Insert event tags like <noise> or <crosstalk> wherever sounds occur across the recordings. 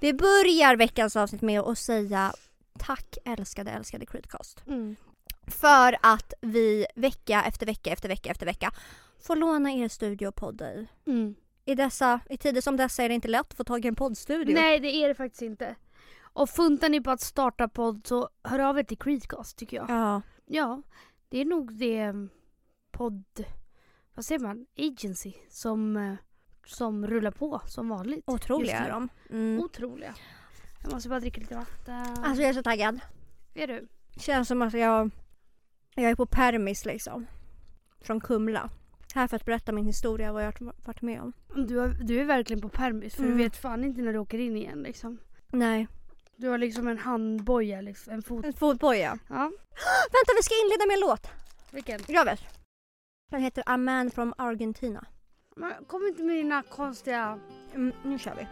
Vi börjar veckans avsnitt med att säga tack älskade älskade Creedcast. Mm. För att vi vecka efter vecka efter vecka efter vecka får låna er studio och podda i. Mm. I, dessa, I tider som dessa är det inte lätt att få tag i en poddstudio. Nej det är det faktiskt inte. Och funtar ni på att starta podd så hör av er till Creedcast tycker jag. Ja. Ja, det är nog det mm, podd... Vad säger man? Agency som, eh, som rullar på som vanligt. Otroliga är de. Mm. Otroliga. Jag måste bara dricka lite vatten. Alltså jag är så taggad. är du? Känns som att jag, jag är på permis liksom. Från Kumla. Här för att berätta min historia vad jag har varit med om. Du, har, du är verkligen på permis för Mm. du vet fan inte när du åker in igen liksom. Nej. Du har liksom en handboja, liksom, en fot... En fotboja. Ja, <gasps> Vänta vi ska inleda med en låt. vilken? Jag vet. Den heter A Man from Argentina. Men Kom inte med dina konstiga... Mm, nu kör vi.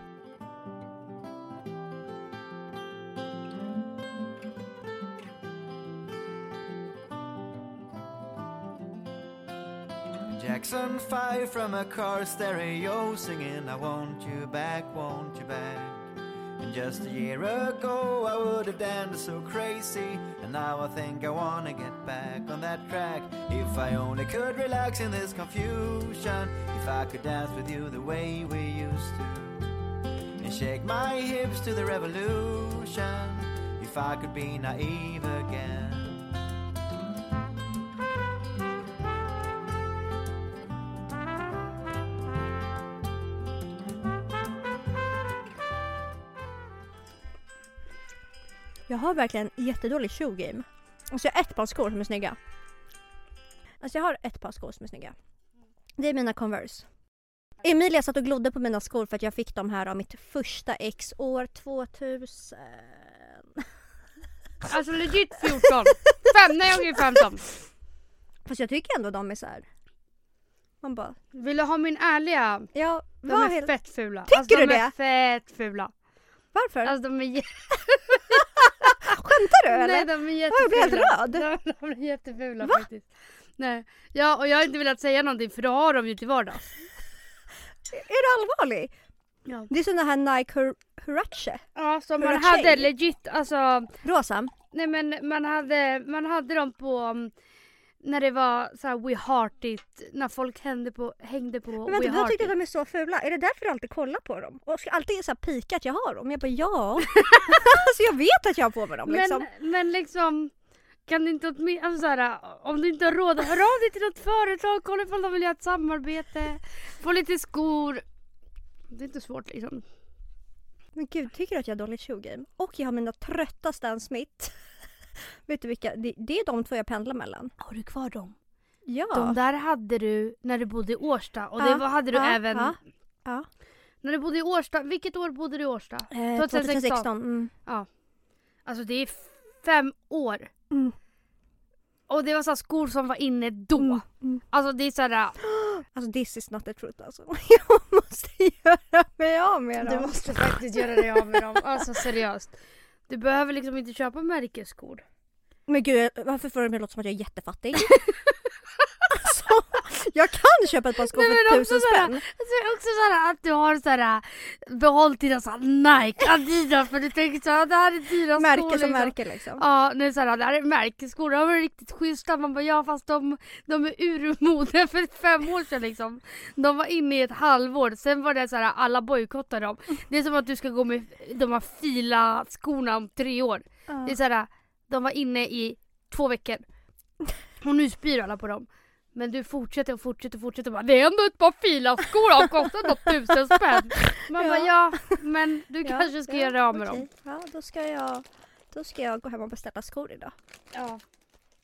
Jackson 5 from a car stereo singing I want you back, want you back And just a year ago I would have danced so crazy. And now I think I wanna get back on that track. If I only could relax in this confusion. If I could dance with you the way we used to. And shake my hips to the revolution. If I could be naive again Jag har verkligen jättedålig shoe game. Alltså jag har ett par skor som är snygga. Alltså jag har ett par skor som är snygga. Det är mina Converse. Emilia satt och glodde på mina skor för att jag fick dem här av mitt första ex år 2000. <laughs> Alltså legit 14. Fem, nej jag är 15. Fast jag tycker ändå de är så här. Man bara, Vill du ha min ärliga? ja De är helt... fett fula. Tycker alltså, du de det? är fett fula. Varför? Alltså de är, <laughs> Skämtar du eller? nej, de är Åh, jag blir helt jättefula. röd. De, de är jättefula Va? faktiskt. Nej. Ja och jag har inte velat säga någonting för det har de ju till vardags. Är du allvarlig? Ja. Det är såna här Nike Hur- Huarache. Ja så man hade legit alltså Rosa. Nej men man hade, man hade dem på um, när det var så här We Heart It, när folk hängde på, hängde på Men We vänta, du Heart tyckte It. att de är så fula. Är det därför du alltid kollar på dem? Och ska alltid så här pika att jag har dem? Jag bara ja. <laughs> alltså jag vet att jag har på mig dem liksom. Men, men liksom kan du inte åtminstone, alltså så här, om du inte har råd, hör av dig till något företag, kolla ifall de vill göra ett samarbete, få lite skor. Det är inte svårt liksom. Men gud, tycker du att jag har dåligt shoe game? Och jag har mina trötta Stan Smith. Vet du vilka? Det, det är de två jag pendlar mellan. Har du kvar dem? Ja. De där hade du när du bodde i Årsta och det Ja, var, hade du ja, även ja, ja. när du bodde i Årsta. Vilket år bodde du i Årsta? Eh, 2016. 2016. Mm. Alltså det är fem år. Mm. Och det var så skor som var inne då. Mm. Mm. Alltså det är såhär, Alltså this is not the truth alltså. <laughs> Jag måste göra mig av med du dem. måste faktiskt göra dig av med dem. Alltså seriöst. Du behöver liksom inte köpa märkesskor. Men gud, varför får det mig låta som att jag är jättefattig? <laughs> jag kan köpa ett par skor Nej, för tusen spänn. Alltså också såhär att du har såhär behållit dina såhär Nike, Adidas för du tänker såhär det här är dyra skor. Märke som liksom. märke liksom. Ja, nu såhär, det här är märkesskor, de var riktigt schyssta. Man bara ja fast de, de är urmode för fem år sedan liksom. De var inne i ett halvår, sen var det såhär alla bojkottade dem. Det är som att du ska gå med de här fila skorna om tre år. Det är såhär, de var inne i två veckor. Och nu spyr alla på dem. Men du fortsätter och fortsätter och fortsätter bara det är ändå ett par fila skor de kostar ändå tusen spänn. Man Ja. bara ja men du <laughs> Ja, kanske ska ja, göra av med okej. dem. Ja, då ska jag då ska jag gå hem och beställa skor idag. Ja.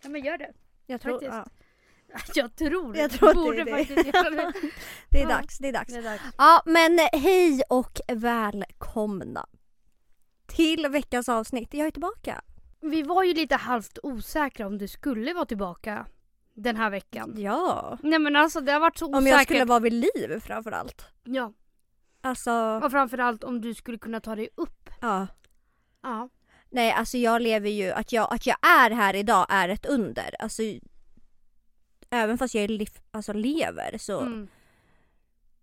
ja men gör det. Jag tror, Faktiskt. ja, Jag <laughs> tror Jag tror det borde det. faktiskt göra det. <laughs> det är dags, det är dags. Det är dags. Ja, men hej och välkomna till veckans avsnitt. Jag är tillbaka. Vi var ju lite halvt osäkra om du skulle vara tillbaka den här veckan. Ja. Nej men alltså det har varit så osäkert. Om jag skulle vara vid liv framförallt. Ja. Alltså, Och framförallt om du skulle kunna ta dig upp. ja. Ja. Nej, alltså jag lever ju, att jag, att jag är här idag är ett under. Alltså, även fast jag liv, alltså lever så, Mm.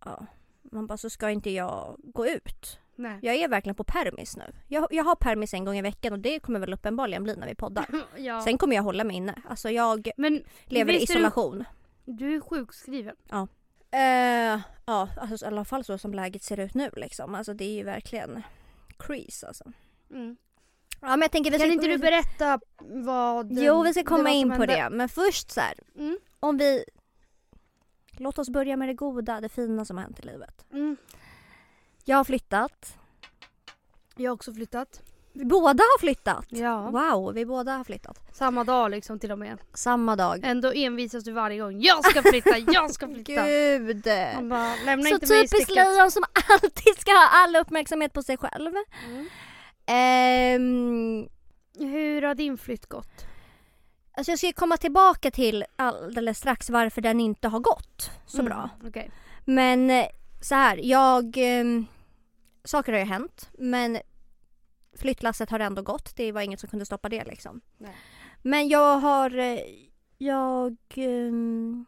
ja. Man bara, så ska inte jag gå ut. Nej. Jag är verkligen på permis nu. Jag, jag har permis en gång i veckan och det kommer väl uppenbarligen bli när vi poddar. <laughs> Ja. Sen kommer jag hålla mig inne. Alltså jag Men lever i är du- isolation. du är sjukskriven. Eh, ja, alltså, i alla fall så som läget ser ut nu liksom. Alltså det är ju verkligen kris alltså. Mm. Ja men jag tänker vi Kan ska... inte du berätta vad Jo vi ska komma in på hände? det. Men först så här, Mm. om vi... Låt oss börja med det goda, det fina som har hänt i livet. Mm. Jag har flyttat. Jag har också flyttat. Vi båda har flyttat. Ja. Wow, vi båda har flyttat. Samma dag liksom till och med. Samma dag. Ändå envisas du varje gång. Jag ska flytta, jag ska <laughs> flytta. Gud! Man bara, lämna Så inte mig i typiskt sticket. lejon som <laughs> alltid ska ha all uppmärksamhet på sig själv. Mm. Ehm, Hur har din flytt gått? alltså jag ska komma tillbaka till alldeles strax varför den inte har gått så Mm, bra. Okej. Men eh, så här, jag... ehm, saker har ju hänt men flyttlasset har ändå gått. Det var inget som kunde stoppa det liksom. Nej. Men jag har... eh, Jag um,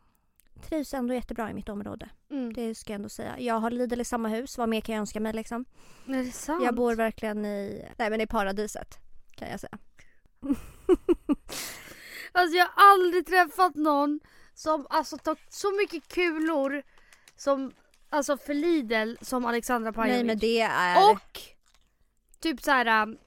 trivs ändå jättebra i mitt område. Mm. Det ska jag ändå säga. Jag har Lidl i samma hus. Vad mer kan jag önska mig liksom? Är det sant? Jag bor verkligen i... Nej men i paradiset. Kan jag säga. <laughs> Alltså jag har aldrig träffat någon som alltså tagit så mycket kulor som, alltså för Lidl som Alexandra Pajovic. Nej men det är... Och typ så här um,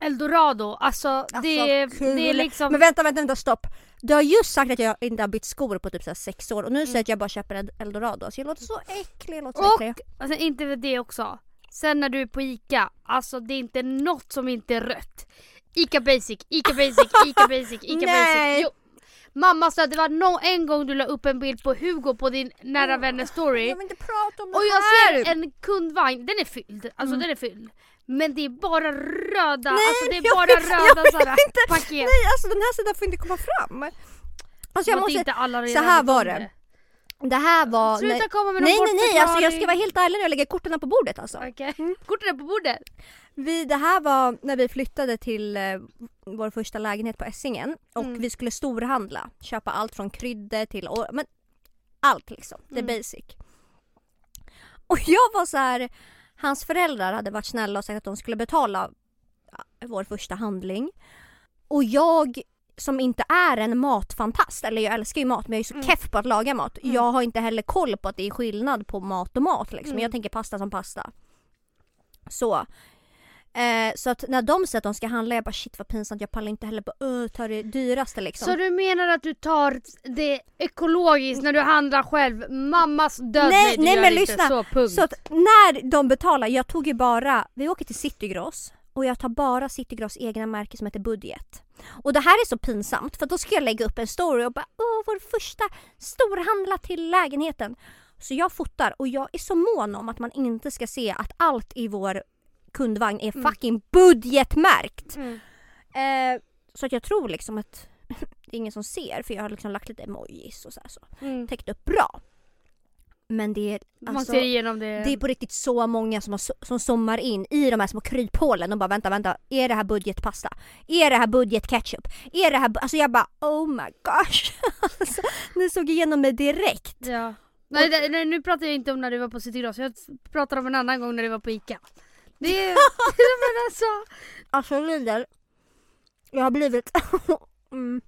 Eldorado, alltså, det, är- kul. det är liksom... Men vänta, vänta, vänta, stopp. Du har just sagt att jag inte har bytt skor på typ så sex år och nu säger Mm. du att jag bara köper Eld- Eldorado. Så jag låter så äcklig, jag låter så Och äcklig. alltså, inte för det också. Sen när du är på ICA, alltså det är inte något som inte är rött. ICA Basic, ICA Basic, ICA Basic, ICA. Basic. Jo. Mamma sa att det var no en gång du la upp en bild på Hugo på din nära vänner story. Jag vill inte prata om det Och jag här! ser en kundvagn, den är fylld. Alltså Mm. den är fylld. Men det är bara röda, Nej, alltså det är bara vill- röda sådana paket. Nej alltså den här sidan får inte komma fram. Alltså jag måste... inte alla så här var det. Det här var... Sluta nej, komma med nej någon nej nej alltså jag ska vara helt ärlig när jag lägger korten på bordet alltså. Okej, korten är på bordet. Vi, det här var när vi flyttade till eh, vår första lägenhet på Essingen och Mm. vi skulle storhandla. Köpa allt från kryddor till men allt liksom. Det är Mm. basic. Och jag var så här. hans föräldrar hade varit snälla och sagt att de skulle betala vår första handling. Och jag som inte är en matfantast, eller jag älskar ju mat men jag är så Mm. keff på att laga mat. Mm. Jag har inte heller koll på att det är skillnad på mat och mat liksom. Mm. Jag tänker pasta som pasta. Så. Eh, så att när de säger att de ska handla, jag bara shit vad pinsamt, jag pallar inte heller på öh, ta det dyraste liksom. Så du menar att du tar det ekologiskt när du handlar själv? Mammas död? Nej, nej, men lyssna. Så, punkt. Så att när de betalar, jag tog ju bara, vi åker till Citygross och jag tar bara Citygross egna märke som heter Budget. Och det här är så pinsamt för då ska jag lägga upp en story och bara åh vår första storhandla till lägenheten. Så jag fotar och jag är så mån om att man inte ska se att allt i vår kundvagn är Mm. fucking budgetmärkt. Mm. Eh, så att jag tror liksom att <laughs> det är ingen som ser för jag har liksom lagt lite emojis och så, här, så. Mm. täckt upp bra. Men det är Man alltså, ser igenom det. det är på riktigt så många som, har, som zoomar in i de här små kryphålen och bara vänta, vänta. Är det här budgetpasta? Är det här budgetketchup? Är det här... bu-" Alltså jag bara oh my gosh. <laughs> alltså, ni såg igenom mig direkt. Ja. Nej, det, nej, nu pratar jag inte om när du var på Citygross, jag pratar om en annan gång när du var på ICA. Det är... <laughs> men alltså... Alltså Lidl. Jag har blivit... <laughs> mm.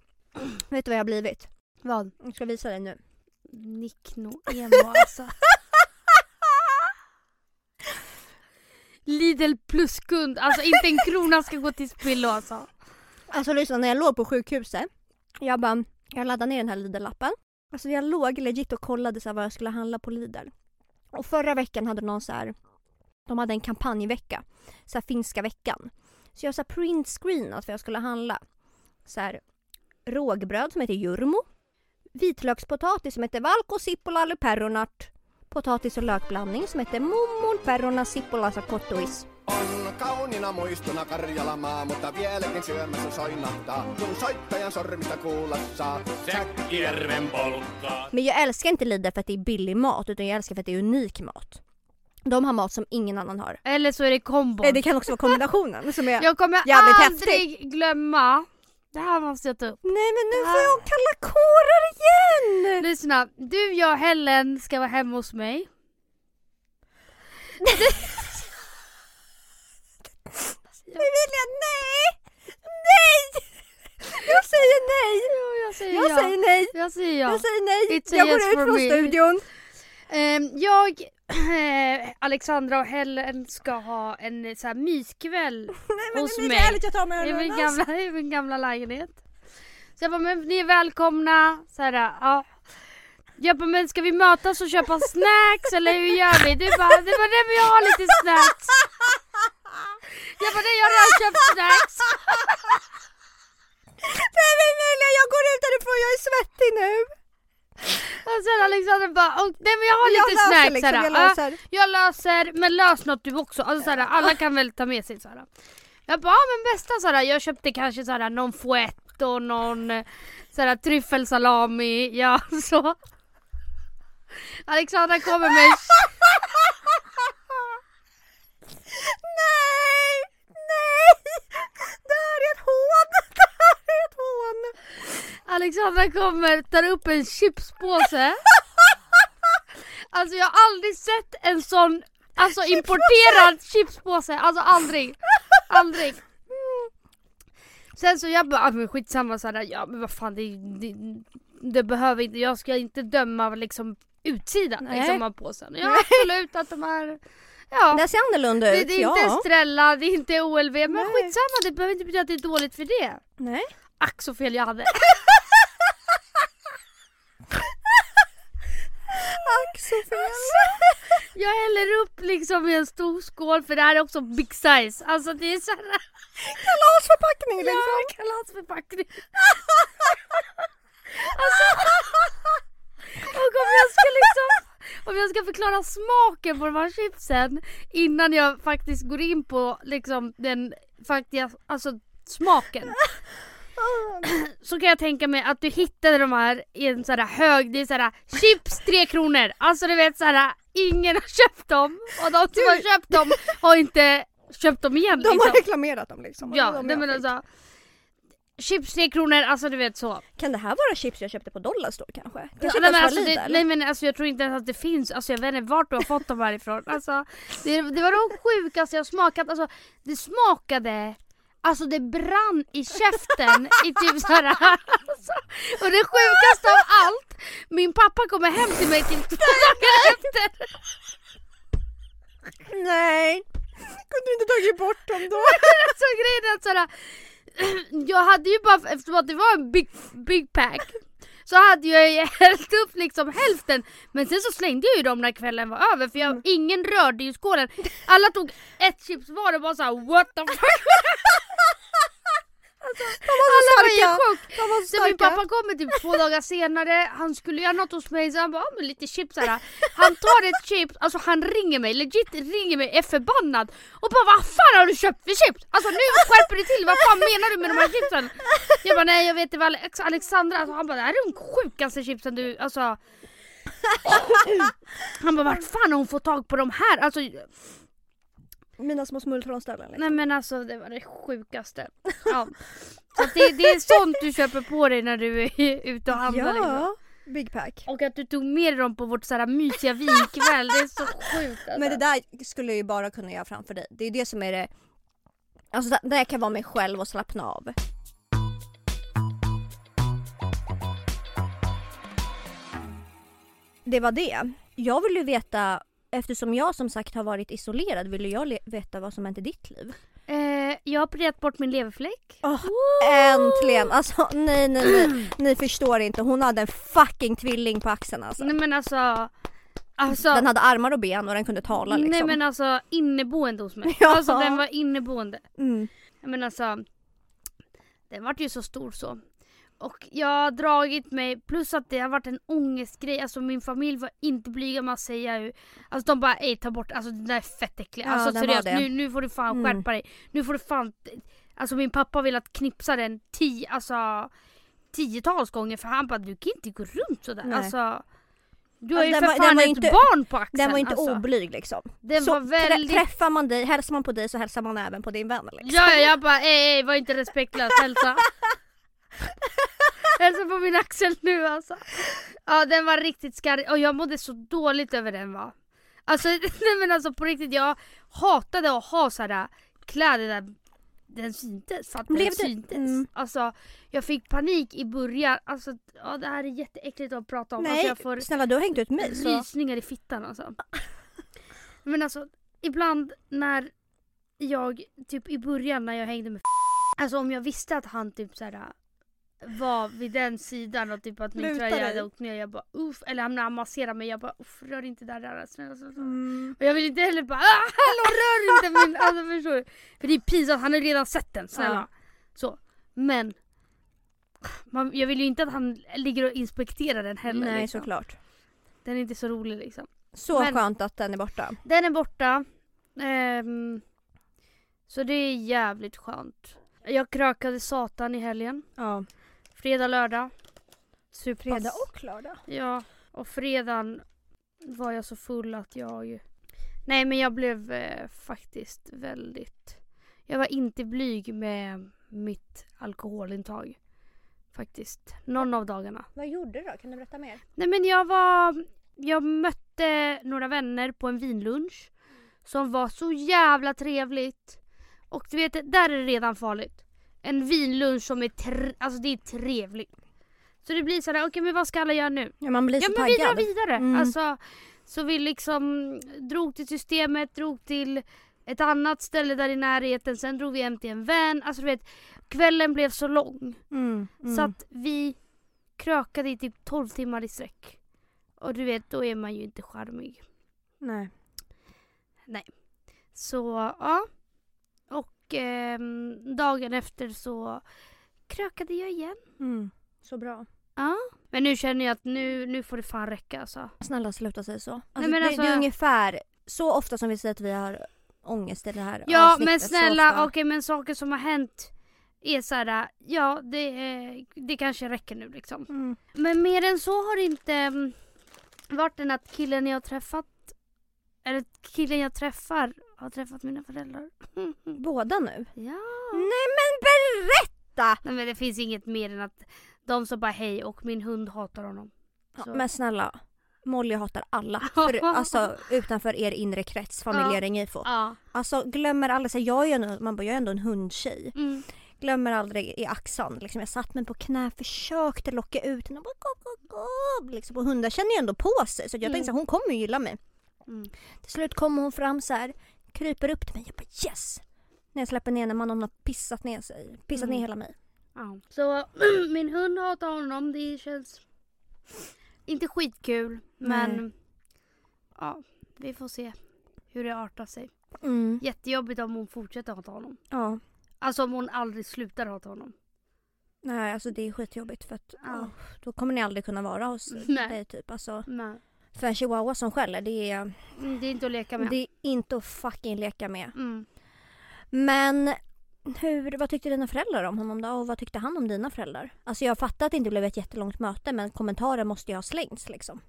Vet du vad jag har blivit? Vad? Jag ska visa dig nu. Nickno emo alltså. Lidl plus-kund, alltså inte en krona ska gå till spillo alltså. Alltså lyssna, när jag låg på sjukhuset. Jag bara, jag laddade ner den här Lidl-appen. Alltså jag låg legit och kollade så här vad jag skulle handla på Lidl. Och förra veckan hade någon så här, de hade en kampanjvecka. Så här finska veckan. Så jag så här print screenat för jag skulle handla. Så här rågbröd som heter jurmo. Vitlökspotatis som heter valko sippola eller perunat. Potatis och lökblandning som heter mummon peruna sippola sakottuis. On kauniina muistona Karjalamaa, mutta vieläkin syömässä soinahtaa, kun soittajan sormista kuulla saa. Säkkijärven polkkaa. Men jag älskar inte Lidl för att det är billig mat utan jag älskar för att det är unik mat. De har mat som ingen annan har. Eller så är det kombo. Eh, Det kan också vara kombinationen som är... Jag kommer Jävligt aldrig glömma, det här måste jag ta upp. Nej men nu får jag kalla kårar igen! Lyssna, du, jag och Helen ska vara hemma hos mig. Nej! Nej! Jag säger nej! Jag säger, jag säger nej! Jag säger ja. Jag säger nej! Jag går ut från studion. Ehm, jag <laughs> Alexandra och Helen ska ha en så här myskväll <laughs> Nej men hos det är mig. ärligt jag tar med I min, gamla, <laughs> I min gamla lägenhet. Så jag bara, men ni är välkomna. Så här, ja. Jag bara, men ska vi mötas och köpa snacks eller hur gör vi? Du bara, det var det men jag har lite snacks. Jag bara, nej jag har redan köpt snacks. Nej men Emilia jag går ut härifrån, jag är svettig nu. Och sen Alexandra bara, "Åh, nej men jag har lite snacks. liksom, jag "Ja, löser." jag löser, men lös något du också. Alltså, så här, alla kan väl ta med sig så här. Jag bara, ja, men bästa så här, jag köpte kanske så här, någon fouette och någon eh, så här, tryffelsalami. Ja, <laughs> så. Alexandra kommer med <laughs> Nej! Nej! Det här är ett hån! Det här är ett hån! Alexandra kommer, tar upp en chipspåse. <laughs> Alltså jag har aldrig sett en sån alltså importerad chipspåse. Alltså aldrig. Aldrig. Sen så jag bara, ah, men skitsamma såhär, ja men vad fan det, det, det behöver inte, jag ska inte döma liksom utsidan Nej. liksom, av påsen. Ja absolut att de är, ja. Det ser annorlunda Det, ut, det är ja. inte Estrella, det är inte OLV, men Nej. skitsamma det behöver inte betyda att det är dåligt för det. Nej. Ack så fel jag hade. <laughs> Ack så fel. <laughs> Jag häller upp liksom i en stor skål för det här är också big size. Alltså det är såhär... Kalasförpackning liksom. Ja, kalasförpackning. <laughs> alltså, och om jag ska liksom... Om jag ska förklara smaken på de här chipsen innan jag faktiskt går in på liksom den faktiska, alltså smaken. <coughs> Så kan jag tänka mig att du hittade de här i en sån här hög, det är såhär chips 3 kronor. Alltså du vet såhär, ingen har köpt dem och de som har köpt dem har inte köpt dem igen De har liksom. reklamerat dem liksom. Ja, De nej men alltså. Chips 3 kronor, alltså du vet så. Kan det här vara chips jag köpte på Dollarstore kanske? Ja, Kanske nej, men ens alltså, det, nej men alltså jag tror inte ens att det finns, alltså jag vet inte vart du har fått dem härifrån. Alltså, det, det var de sjukaste jag smakat, alltså det smakade Alltså det brann i käften i typ såhär alltså, Och det sjukaste av allt Min pappa kommer hem till mig typ två dagar efter. Nej! Kunde du inte tagit bort dem då? <laughs> Alltså grejen är att såhär Jag hade ju bara, eftersom att det var en big, big pack Så hade jag ju hällt upp liksom hälften. Men sen så slängde jag ju dem när kvällen var över för jag, ingen rörde ju skålen. Alla tog ett chips var och bara såhär what the fuck Alltså, alla var starka. chock. De var Så min starka. pappa kommer typ två dagar senare, han skulle göra något hos mig så han bara, "Ja, men lite chips här. Han tar ett chips, alltså han ringer mig, legit ringer mig, är förbannad och bara vad fan har du köpt för chips? Alltså nu skärper du till, vad fan menar du med de här chipsen? Jag bara nej jag vet det var Alex- Alexandra, alltså, han bara det här är de sjukaste chipsen du, alltså <laughs> Han bara vart fan har hon fått tag på de här? Alltså Mina små smultronställen liksom. nej men alltså det var det sjukaste. Ja. Så det, det är sånt du köper på dig när du är ute och handlar liksom. Ja, Big Pack. Och att du tog med dem på vårt så här mysiga vinkväll, det är så <laughs> sjukt alltså. Men det där skulle jag ju bara kunna göra framför dig. Det är det som är det... Alltså där jag kan vara mig själv och slappna av. Det var det. Jag vill ju veta, eftersom jag som sagt har varit isolerad, vill ju jag veta vad som hänt i ditt liv. Eh, jag har opererat bort min leverfläck. Åh, äntligen! Alltså nej, nej, nej. <clears throat> Ni förstår inte. Hon hade en fucking tvilling på axeln alltså. Nej men alltså, alltså Den hade armar och ben och den kunde tala liksom. Nej men alltså inneboende hos mig. <laughs> Ja. Alltså den var inneboende. mm. Men alltså, den vart ju så stor så. Och jag har dragit mig, plus att det har varit en ångestgrej. Alltså min familj var inte blyga med att säga hur... Alltså de bara ej ta bort, alltså den där är fett äcklig. Ja, alltså seriöst, nu, nu får du fan Mm. skärpa dig. Nu får du fan... Alltså min pappa vill att knipsa den tio, alltså tiotals gånger för han bara du kan inte gå runt sådär. Nej. Alltså, du har Alltså, ju för var- fan ett inte- barn på axeln. Den var inte alltså. oblyg liksom. Den så var väldigt... trä- träffar man dig, hälsar man på dig så hälsar man även på din vän liksom. Ja, ja, jag bara ej, ej var inte respektlös, hälsa. <laughs> hälsa på min axel nu alltså. Ja den var riktigt skarrig och jag mådde så dåligt över den va. Alltså, <laughs> nej men alltså på riktigt jag hatade att ha sådana kläder där den syntes. För att den Blev det- syntes. mm. Alltså jag fick panik i början. Alltså ja, det här är jätteäckligt att prata om. Nej, Alltså, jag får snälla du har hängt ut mig så... rysningar i fittan alltså. Men alltså ibland när jag, typ i början när jag hängde med Alltså om jag visste att han typ såhär var vid den sidan och typ att min Luta tröja dig. hade åkt ner. Jag bara uff. Eller han masserade mig. Jag bara uff rör inte där, där snälla. snälla. Mm. Och jag vill inte heller bara ah, hallå rör inte min... Alltså förstår du? För det är pinsamt, han har redan sett den snälla. Så. Men man, jag vill ju inte att han ligger och inspekterar den heller. Nej liksom. såklart. Den är inte så rolig liksom. Så Men- skönt att den är borta. Den är borta. Ehm, så det är jävligt skönt. Jag krökade satan i helgen. Ja. Fredag, lördag. Superpass. Fredag och lördag. Ja, och fredagen var jag så full att jag... Nej men jag blev eh, faktiskt väldigt... Jag var inte blyg med mitt alkoholintag. Faktiskt. Någon av dagarna. Vad gjorde du då? Kan du berätta mer? Nej men jag var... Jag mötte några vänner på en vinlunch. Som var så jävla trevligt. Och du vet, där är det redan farligt. En vinlunch som är, tre- alltså det är trevligt. Så det blir sådär, okej men vad ska alla göra nu? Ja man blir Ja så men vi drar taggad. vidare. Mm. Alltså, så vi liksom drog till systemet, drog till ett annat ställe där i närheten, sen drog vi hem till en vän. Alltså du vet, kvällen blev så lång. Mm. Mm. Så att vi krökade i typ 12 timmar i sträck. Och du vet, då är man ju inte charmig. Nej. Så ja. Och ehm, dagen efter så krökade jag igen. Mm. Så bra. Ja. Men nu känner jag att nu, nu får det fan räcka alltså. Snälla sluta säga så. Alltså, Nej, men det, alltså- det är ungefär så ofta som vi säger att vi har ångest i det här Ja men snälla, okej men saker som har hänt är såhär, ja det, eh, det kanske räcker nu liksom. Mm. Men mer än så har det inte mm, varit än att killen jag träffat, eller killen jag träffar, har träffat mina föräldrar. <laughs> Båda nu? Ja. Nej men berätta! Nej men det finns inget mer än att de sa bara hej och min hund hatar honom. Ja, men snälla. Molly hatar alla. För, <laughs> alltså utanför er inre krets, familjen Ringifo. Ja. Alltså glömmer aldrig, så jag är ändå, man bara, jag är ändå en hundtjej. Mm. Glömmer aldrig i axeln. Liksom, jag satt mig på knä, försökte locka ut henne. Bara. Liksom, och hundar känner ju ändå på sig så jag Mm. tänkte att hon kommer ju gilla mig. Mm. Till slut kommer hon fram så här, kryper upp till mig. Jag bara yes! När jag släpper ner när man har pissat ner sig. Pissat Mm. ner hela mig. Ja. Så <clears throat> min hund hatar honom. Det känns inte skitkul. Men ja, vi får se hur det artar sig. Mm. Jättejobbigt om hon fortsätter hata honom. Ja. Alltså om hon aldrig slutar hata honom. Nej alltså det är skitjobbigt för att Ja. åh, då kommer ni aldrig kunna vara hos Nej. dig typ. Alltså, Nej. för en chihuahua som skäller det är, Mm, Det är inte att leka med. det är inte att fucking leka med. Mm. Men hur, vad tyckte dina föräldrar om honom då? Och vad tyckte han om dina föräldrar? Alltså jag fattar att det inte blev ett jättelångt möte men kommentarer måste ju ha slängts liksom.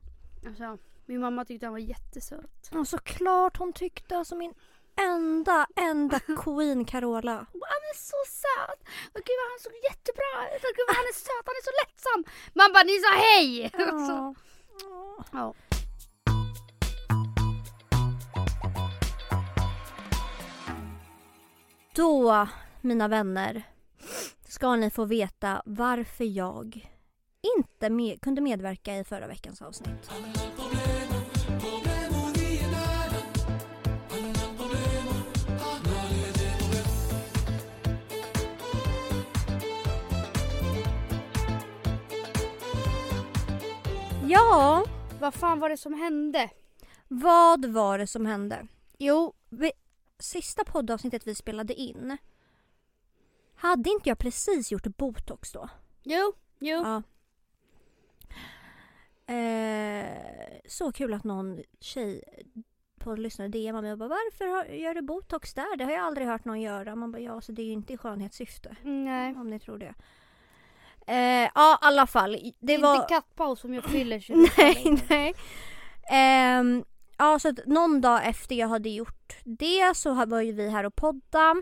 Alltså, min mamma tyckte han var jättesöt. Ja såklart hon tyckte alltså min enda, enda <laughs> queen Carola. Han är så söt! Och gud han såg jättebra ut! Och gud han är söt, han är så lättsam! Man bara ni sa hej! Ja. <laughs> ja. Då, mina vänner, ska ni få veta varför jag inte med, kunde medverka i förra veckans avsnitt. Ja, Vad fan var det som hände? vad var det som hände? Jo, vi, sista poddavsnittet vi spelade in hade inte jag precis gjort botox då? Jo, jo. Ja. Eh, så kul att någon tjej på lyssnare DMar mig och bara varför har, gör du botox där? Det har jag aldrig hört någon göra. Man bara ja, så det är ju inte i skönhetssyfte. Nej. Om ni tror det. Eh, ja, i alla fall. Det Det är var... inte kattpaus som jag fyller <laughs> nej, nej. Ehm, ja, så att någon dag efter jag hade gjort det så var ju vi här och podda.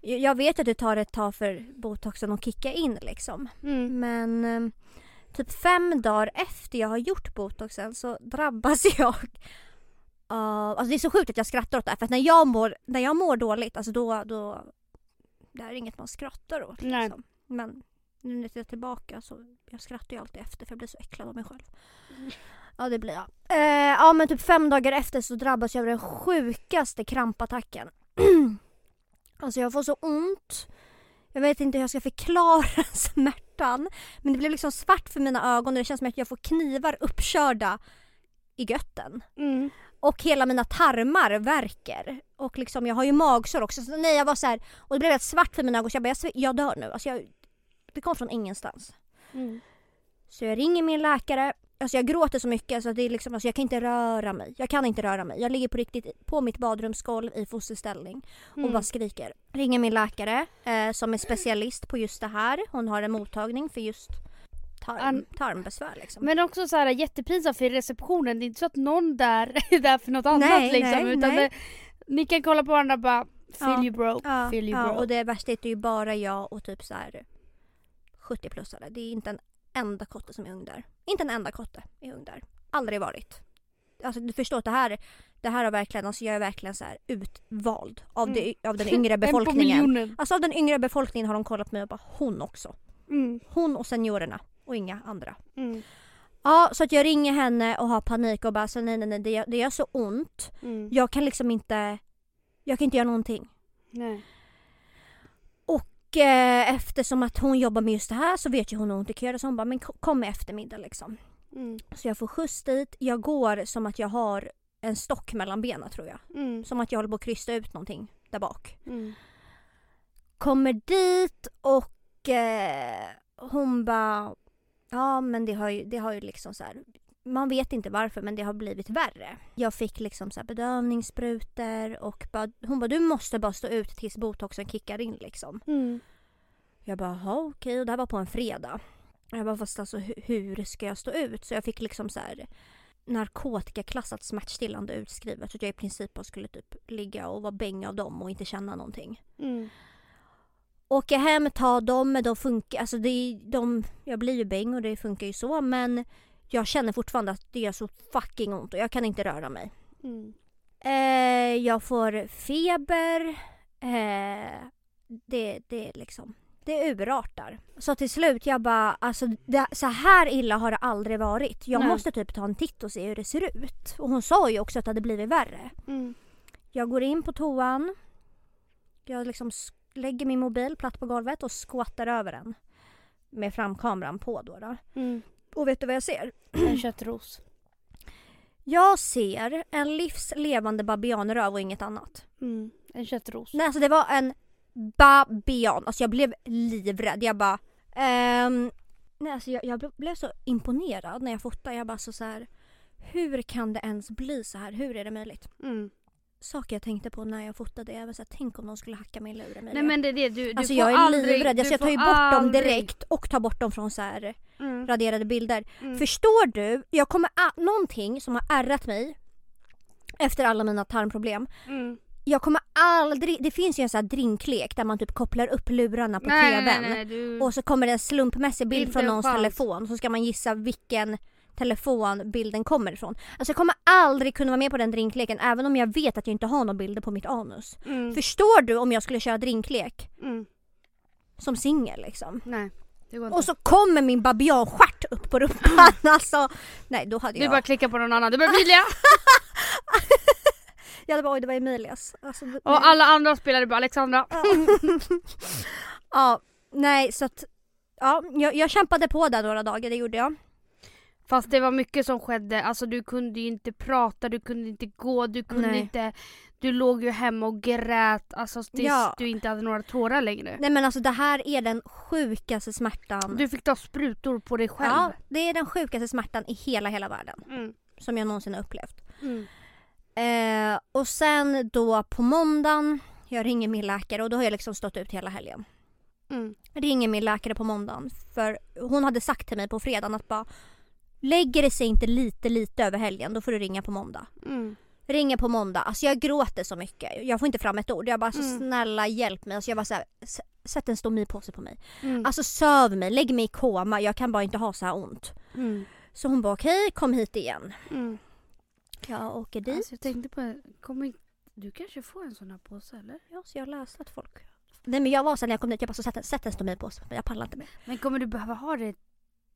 Jag jag vet att det tar ett tag för botoxen att kicka in liksom. Mm. Men eh, typ fem dagar efter jag har gjort botoxen så drabbas <laughs> jag alltså det är så sjukt att jag skrattar åt det här för att när jag mår, när jag mår dåligt, alltså då, då det här är inget man skrattar åt. Nej. Liksom. Men nu när jag tittar tillbaka så jag skrattar ju alltid efter för jag blir så äcklad av mig själv. Ja det blir jag. Eh, ja men typ fem dagar efter så drabbas jag av den sjukaste krampattacken. <clears throat> alltså jag får så ont. Jag vet inte hur jag ska förklara <laughs> smärtan. Men det blev liksom svart för mina ögon och det känns som att jag får knivar uppkörda i götten. Mm. Och hela mina tarmar värker. Och liksom jag har ju magsår också. Så nej jag var så här, och det blev helt svart för mina ögon så jag bara jag, jag dör nu. Alltså jag, det kom från ingenstans. Mm. Så jag ringer min läkare. Alltså jag gråter så mycket så att det är liksom, alltså jag kan inte röra mig. Jag kan inte röra mig. Jag ligger på riktigt på mitt badrumsgolv i fosterställning och Mm. bara skriker. Ringer min läkare eh, som är specialist på just det här. Hon har en mottagning för just tarm, tarmbesvär liksom. Men också så här jättepinsamt för receptionen, det är inte så att någon där <laughs> är där för något annat Nej, liksom. nej, utan nej. Det, ni kan kolla på varandra och bara feel Ja. you bro, Ja, feel you ja, bro. och det värsta är att det är ju bara jag och typ så här 70-plussare. Det är inte en enda kotte som är ung där. Inte en enda kotte är ung där. Aldrig varit. Alltså du förstår att det här, det här har verkligen, alltså jag är verkligen så här utvald av, Mm. det, av den yngre <laughs> befolkningen. Alltså av den yngre befolkningen har de kollat på mig och bara hon också. Mm. Hon och seniorerna och inga andra. Mm. Ja, så att jag ringer henne och har panik och bara så nej nej nej det gör, det gör så ont. Mm. Jag kan liksom inte, jag kan inte göra någonting. Nej. Och eh, eftersom att hon jobbar med just det här så vet ju hon hur det kan göra så hon bara men ko- kom i eftermiddag liksom. Mm. Så jag får skjuts dit. Jag går som att jag har en stock mellan benen tror jag. Mm. Som att jag håller på att krysta ut någonting där bak. Mm. Kommer dit och eh, hon bara ja men det har ju, det har ju liksom så här man vet inte varför men det har blivit värre. Jag fick liksom så bedövningssprutor och bara, hon bara du måste bara stå ut tills botoxen kickar in liksom. Mm. Jag bara, "Jaha, okej. Och det här var på en fredag. Jag bara, fast alltså hu- hur ska jag stå ut? Så jag fick liksom så här narkotikaklassat smärtstillande utskrivet. Så att jag i princip bara skulle typ ligga och vara bäng av dem och inte känna någonting. Mm. Åka hem, ta dem, men de funkar, alltså det, de, jag blir ju bäng och det funkar ju så men jag känner fortfarande att det gör så fucking ont och jag kan inte röra mig. Mm. Eh, jag får feber. Eh, det, det är liksom, det urartar. Så till slut jag bara, alltså det, så här illa har det aldrig varit. Jag Nej. måste typ ta en titt och se hur det ser ut. Och hon sa ju också att det hade blivit värre. Mm. Jag går in på toan. Jag liksom lägger min mobil platt på golvet och skåttar över den. Med framkameran på då. då. Mm. Och vet du vad jag ser? En köttros. <clears throat> Jag ser en livslevande babianröv och inget annat. Mm. En köttros. Nej alltså det var en babian. Alltså jag blev livrädd. Jag bara... ehm, nej alltså jag, jag blev- så imponerad när jag fotade. Jag bara så, så här. Hur kan det ens bli så här? Hur är det möjligt? Mm. Saker jag tänkte på när jag fotade. Jag var så här, tänk om de skulle hacka min lur Emilia. Nej men det är det, du, du Alltså får jag är aldrig, livrädd. Alltså jag tar ju bort dem aldrig- direkt och tar bort dem från så här Mm. raderade bilder. Mm. Förstår du? Jag kommer... någonting som har ärrat mig efter alla mina tarmproblem. Mm. Jag kommer aldrig... Det finns ju en sån här drinklek där man typ kopplar upp lurarna på Nej, TVn. nej, nej, du... Och så kommer det en slumpmässig bild från någons chans. telefon. Så ska man gissa vilken telefon bilden kommer ifrån. Alltså jag kommer aldrig kunna vara med på den drinkleken även om jag vet att jag inte har några bilder på mitt anus. mm. Förstår du om jag skulle köra drinklek Mm. som singel liksom? Nej. Och så kommer min babianstjärt upp på rumpan <laughs> alltså. Nej då hade Du jag... bara klickar på någon annan. <laughs> Det blir Emilia! Jag hade bara oj det var Emilias. Alltså, nej. Och alla andra spelade bara Alexandra. <laughs> ja, nej så att... Ja, jag, jag kämpade på där några dagar, det gjorde jag. Fast det var mycket som skedde. Alltså du kunde ju inte prata, du kunde inte gå, du kunde Nej. inte... Du låg ju hemma och grät alltså tills Ja. du inte hade några tårar längre. Nej men alltså det här är den sjukaste smärtan. Du fick ta sprutor på dig själv. Ja, det är den sjukaste smärtan i hela, hela världen. Mm. Som jag någonsin har upplevt. Mm. Eh, och sen då på måndagen, jag ringer min läkare och då har jag liksom stått ut hela helgen. Mm. ringer min läkare på måndagen. För hon hade sagt till mig på fredagen att bara Lägger det sig inte lite lite över helgen då får du ringa på måndag. Mm. Ringer på måndag, alltså jag gråter så mycket. Jag får inte fram ett ord. Jag bara så Mm. snälla hjälp mig. Alltså jag bara så här, "S- sätt en stomipåse på mig. Mm. Alltså söv mig, lägg mig i koma. Jag kan bara inte ha så här ont. Mm. Så hon bara okej, kom hit igen. Mm. Jag åker dit. Alltså, jag tänkte på, kommer du kanske får en sån här påse eller? Ja, så jag läste att folk... Nej men jag var så när jag kom dit, jag bara så sätt, sätt en stomipåse. Jag pallar inte mer. Men kommer du behöva ha det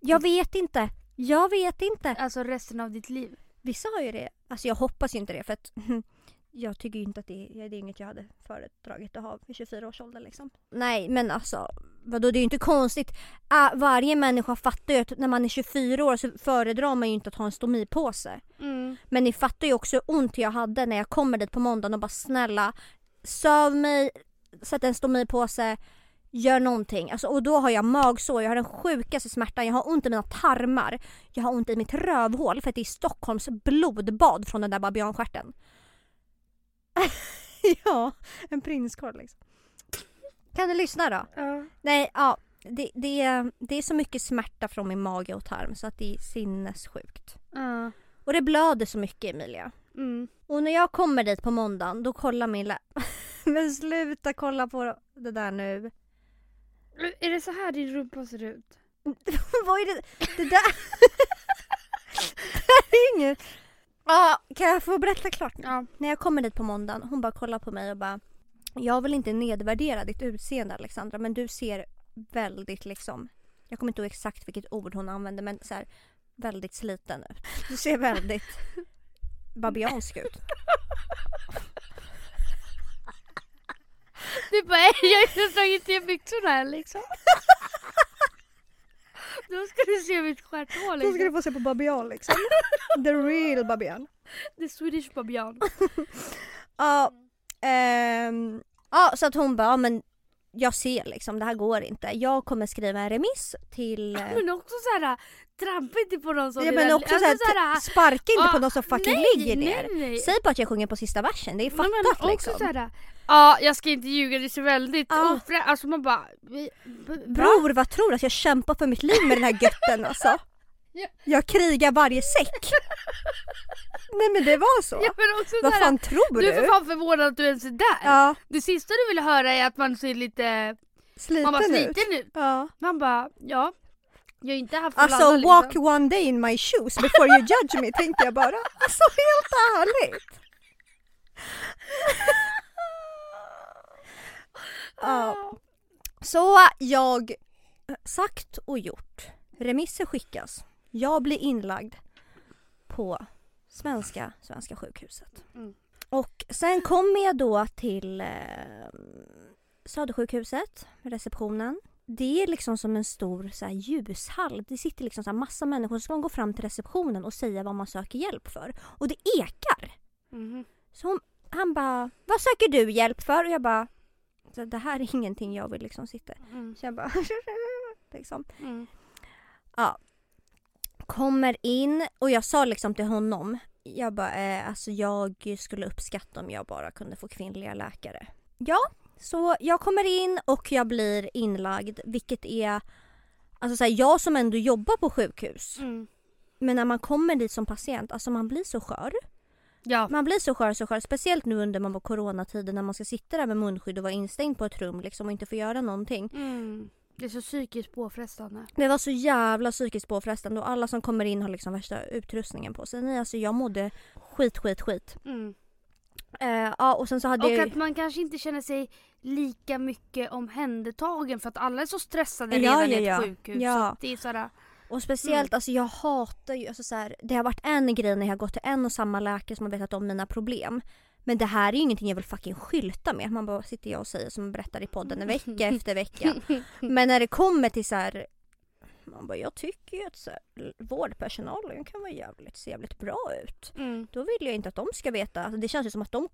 Jag vet inte. Jag vet inte. alltså resten av ditt liv? Vissa har ju det. Alltså jag hoppas ju inte det för att <laughs> jag tycker ju inte att det, det är inget jag hade föredragit att ha vid 24 års ålder liksom. Nej men alltså vadå det är ju inte konstigt. Varje människa fattar ju att när man är 24 år så föredrar man ju inte att ha en stomipåse. Mm. Men ni fattar ju också hur ont jag hade när jag kommer dit på måndagen och bara snälla söv mig, sätt en stomipåse, gör någonting. Alltså, och då har jag magsår, jag har den sjukaste smärtan, jag har ont i mina tarmar, jag har ont i mitt rövhål för att det är Stockholms blodbad från den där babianstjärten. <laughs> ja, en prinskorv liksom. Kan du lyssna då? Ja. Nej, ja. Det, det, är- det är så mycket smärta från min mage och tarm så att det är sinnessjukt. Ja. Och det blöder så mycket Emilia. Mm. Och när jag kommer dit på måndagen då kollar min lä... <laughs> Men sluta kolla på det där nu. Är det så här din rumpa ser ut? <laughs> Vad är det? Det där... <laughs> det är inget... Ja, kan jag få berätta klart nu? Ja. När jag kommer dit på måndagen, hon bara kollar på mig och bara Jag vill inte nedvärdera ditt utseende Alexandra men du ser väldigt liksom Jag kommer inte ihåg exakt vilket ord hon använde men så här, väldigt sliten ut. Du ser väldigt <laughs> babiansk ut. Du bara, "Ey, jag har inte dragit ner byxorna än liksom. <laughs> Då ska du se mitt stjärthål Då ska du liksom. få se på babian liksom. The real babian. The Swedish babian. <laughs> Ja, ehm, ja så att hon bara, ja, men jag ser liksom det här går inte. Jag kommer skriva en remiss till... eh, Men också såhär, trampa inte på någon som Ja, men också alltså, såhär, såhär, sparka inte på ah, någon som fucking nej, ligger ner. Nej, nej. Säg bara att jag sjunger på sista versen, det är Nej, men fattat också liksom. såhär, ja jag ska inte ljuga, det ser väldigt Ja. ofrä... Alltså man bara... Bror vad tror du att jag kämpar för mitt liv med den här götten alltså? Ja. Jag krigar varje säck. Nej men det var så. Ja, Vad fan tror du? Du är för fan förvånad att du ens är där. Ja, Det sista du vill höra är att man ser lite sliten, man bara, sliten ut. Ja. Man bara, ja. Jag är inte att Alltså walk liksom. one day in my shoes before you judge me tänkte jag bara. Alltså helt ärligt. Ja. Så jag, sagt och gjort. Remisser skickas. Jag blir inlagd på Svenska, Svenska sjukhuset. Mm. Och sen kommer jag då till eh, Södersjukhuset, receptionen. Det är liksom som en stor så här, ljushall. Det sitter liksom så här, massa människor. Så ska man gå fram till receptionen och säga vad man söker hjälp för. Och det ekar. Mhm. Så hon, han bara, vad söker du hjälp för? Och jag bara, "Så det här är ingenting jag vill liksom sitta. Mm. Så jag bara, <laughs> liksom. Mm. Ja. Kommer in och jag sa liksom till honom, jag bara, eh, alltså jag skulle uppskatta om jag bara kunde få kvinnliga läkare. Ja, så jag kommer in och jag blir inlagd, vilket är, alltså så här, jag som ändå jobbar på sjukhus, Mm. men när man kommer dit som patient, alltså man blir så skör. Ja. Man blir så skör, så skör. Speciellt nu under man var coronatiden när man ska sitta där med munskydd och vara instängd på ett rum liksom och inte få göra någonting. Mm. Det är så psykiskt påfrestande. Det var så jävla psykiskt påfrestande och alla som kommer in har liksom värsta utrustningen på sig. Nej, alltså jag mådde skit, skit, skit. Mm. Eh, ja, och sen så hade Och jag att man kanske inte känner sig lika mycket omhändertagen för att alla är så stressade Ja, redan ja, i ett ja. sjukhus. Ja. Det är sådär, Och speciellt, Mm. alltså jag hatar ju, alltså så här, det har varit en grej när jag har gått till en och samma läkare som har berättat om mina problem. Men det här är ju ingenting jag vill fucking skylta med. Man bara sitter jag och säger som berättar i podden vecka <laughs> efter vecka. Men när det kommer till så här, man bara jag tycker ju att så här, vårdpersonalen kan vara jävligt, se jävligt bra ut. mm. Då vill jag inte att de ska veta, alltså det känns ju som att de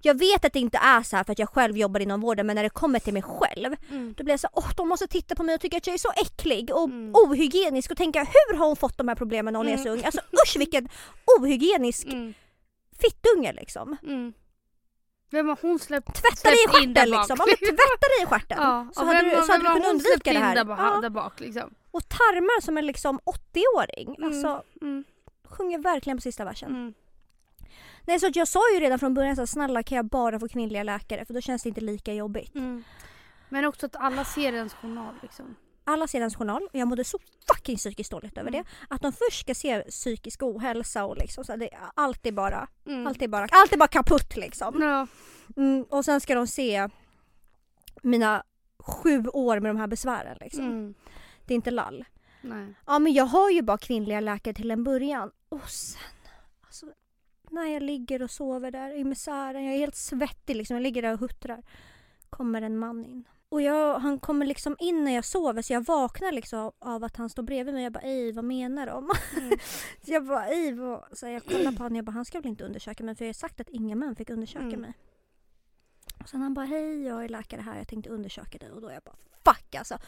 jag vet att det inte är så här för att jag själv jobbar inom vården men när det kommer till mig själv Mm. då blir jag så åh de måste titta på mig och tycka att jag är så äcklig och Mm. ohygienisk och tänka hur har hon fått de här problemen när hon är så Mm. ung? Alltså usch vilken ohygienisk Mm. Fittunge liksom. Mm. Vem har hon släppt? Tvätta dig i stjärten liksom. <laughs> Ja, men tvätta dig i stjärten. Ja, så hade vem, du, så hade du kunnat släppt undvika det här. Där, bak- Ja. där bak liksom. Och tarmar som en liksom 80-åring. Mm. Alltså Mm. sjunger verkligen på sista versen. Mm. Nej så att jag sa ju redan från början så här, snälla kan jag bara få kvinnliga läkare för då känns det inte lika jobbigt. Mm. Men också att alla ser ens journal liksom. Alla ser ens journal och jag mådde så fucking psykiskt dåligt över Mm. det. Att de först ska se psykisk ohälsa och liksom så det, allt är bara, Mm. allt är bara, allt är bara kaputt liksom. Ja. Mm, och sen ska de se mina sju år med de här besvären liksom. Mm. Det är inte lall. Nej. Ja men jag har ju bara kvinnliga läkare till en början. Och sen, alltså, när jag ligger och sover där i misären, jag är helt svettig liksom, jag ligger där och huttrar. Kommer en man in. Och jag, han kommer liksom in när jag sover så jag vaknar liksom av, att han står bredvid mig. Jag bara ej vad menar de? Mm. <laughs> så jag bara ej vad? Så jag kollar på honom och jag bara han ska väl inte undersöka mig för jag har sagt att inga män fick undersöka Mm. mig. Och sen han bara hej jag är läkare här jag tänkte undersöka dig och då jag bara fuck alltså.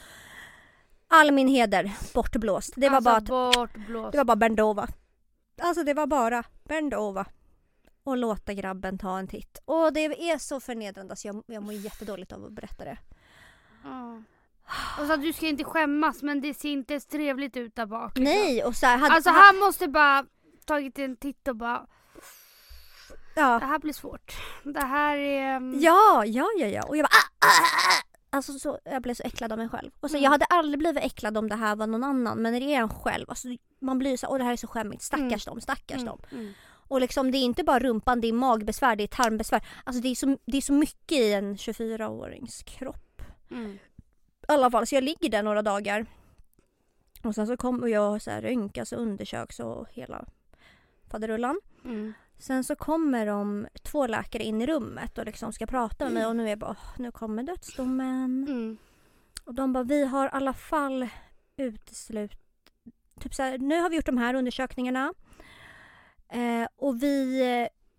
All min heder bortblåst. Det var alltså, bara att bortblåst. det var bara Bendova. Alltså det var bara Bendova. Och låta grabben ta en titt. Och det är så förnedrande så jag, jag mår jättedåligt av att berätta det. Ja. <sighs> Alltså du ska inte skämmas men det ser inte ens trevligt ut där bak. liksom. Nej och så här, hade, Alltså han måste bara tagit en titt och bara det ja. här blir svårt. Det här är... mm, ja, ja, ja, ja. Och jag bara ah, ah, ah. Alltså så, jag blev så äcklad av mig själv. Och så, Mm. Jag hade aldrig blivit äcklad om det här var någon annan men när det är en själv, alltså, man blir så åh det här är så skämmigt, stackars dem, stackars Mm, dem. mm. Och liksom det är inte bara rumpan, det är magbesvär, det är tarmbesvär. Alltså det är så, det är så mycket i en 24-årings kropp. Mm. I alla fall, så jag ligger där några dagar. Och sen så kommer jag så här röntgas och undersöks och hela faderullan. Mm. Sen så kommer de två läkare in i rummet och liksom ska prata med mig och nu är jag bara, "Åh, nu kommer dödsdomen. Mm. Och de bara, vi har i alla fall uteslut... Typ så här, nu har vi gjort de här undersökningarna. Eh, och vi...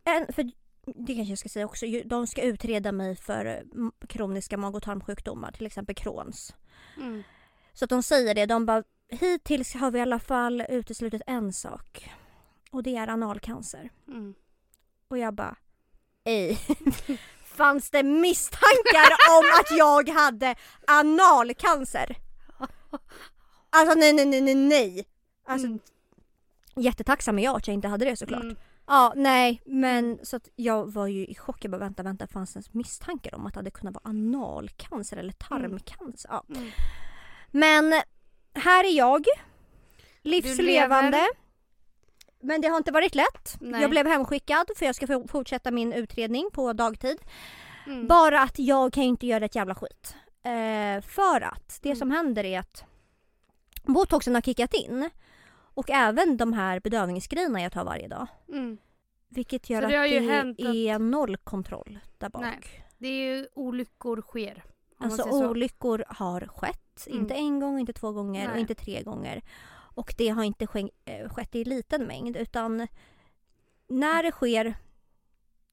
eh, En, för det kanske jag ska säga också, de ska utreda mig för eh, kroniska mag och tarmsjukdomar, till exempel Crohns. Mm. Så att de säger det, de bara hittills har vi i alla fall uteslutit en sak. Och det är analcancer. Mm. Och jag bara, ej. <laughs> Fanns det misstankar om att jag hade analcancer? <laughs> Alltså nej, nej, nej, nej, nej. Alltså Mm. jättetacksam är jag att jag inte hade det såklart. Mm. Ja, nej, men så att jag var ju i chock. Jag bara vänta, vänta, fanns det ens misstankar om att det hade kunnat vara analcancer eller tarmcancer? Ja. Mm. Men här är jag. Livslevande. Men det har inte varit lätt. Nej. Jag blev hemskickad för jag ska fortsätta min utredning på dagtid. Mm. Bara att jag kan ju inte göra ett jävla skit. Eh, för att det Mm. som händer är att botoxen har kickat in. Och även de här bedövningsgrejerna jag tar varje dag. Mm. Vilket gör Så att det det hänt att- är noll kontroll där bak. Nej. Det är ju olyckor sker. Alltså olyckor har skett. Mm. Inte en gång, inte två gånger och Nej. inte tre gånger. Och det har inte eh, skett i liten mängd utan när det sker,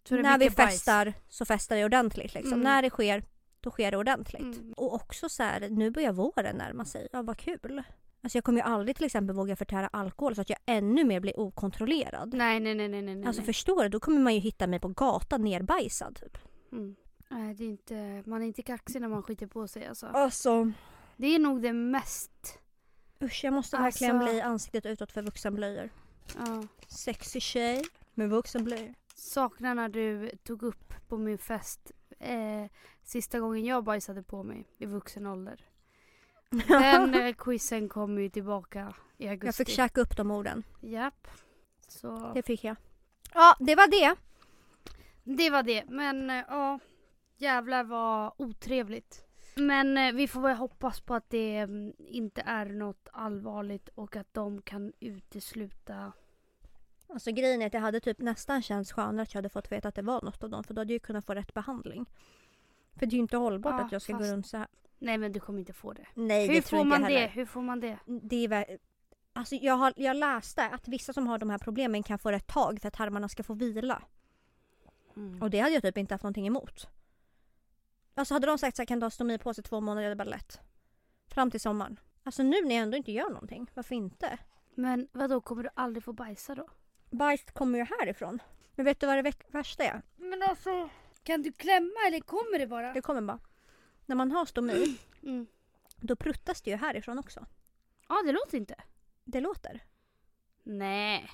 det är när vi mycket bajs. festar så festar vi ordentligt. Liksom. Mm. När det sker, då sker det ordentligt. Mm. Och också så här, nu börjar våren närma sig. Ja, vad kul. Alltså jag kommer ju aldrig till exempel våga förtära alkohol så att jag ännu mer blir okontrollerad. Nej, nej, nej, nej, nej. Alltså nej. förstår du? Då kommer man ju hitta mig på gatan nerbajsad. Typ. Mm. Nej, det är inte, man är inte kaxig när man skiter på sig alltså. Alltså Det är nog det mest... usch jag måste verkligen Alltså- bli ansiktet utåt för vuxenblöjor. Ja. Sexy tjej med vuxenblöjor. Saknar när du tog upp på min fest eh, sista gången jag bajsade på mig i vuxen ålder. Den eh, quizen kommer ju tillbaka i augusti. jag fick käka upp de orden. Japp. Så Det fick jag. Ja, det var det. det var det. Men eh, ja, jävlar vad otrevligt. Men eh, vi får väl hoppas på att det mm, inte är något allvarligt och att de kan utesluta Alltså grejen är att jag hade typ nästan känts skönare att jag hade fått veta att det var något av dem för då hade jag kunnat få rätt behandling. För det är ju inte hållbart Ja, att jag ska fast- gå runt så här. Nej men du kommer inte få det. Nej, Hur det tror får inte jag man det? heller. Hur får man det? Det är väl... Alltså jag, har, jag läste att vissa som har de här problemen kan få det ett tag för att tarmarna ska få vila. Mm. Och det hade jag typ inte haft någonting emot. Alltså hade de sagt så här, kan du ha stomi på sig två månader, det är bara lätt. Fram till sommaren. Alltså nu när jag ändå inte gör någonting, varför inte? Men vad då kommer du aldrig få bajsa då? Bajs kommer ju härifrån. Men vet du vad det värsta är? Men alltså, kan du klämma eller kommer det bara? Det kommer bara. När man har stomi, <clears throat> Mm. då pruttas det ju härifrån också. Ja, det låter inte. Det låter. Nej.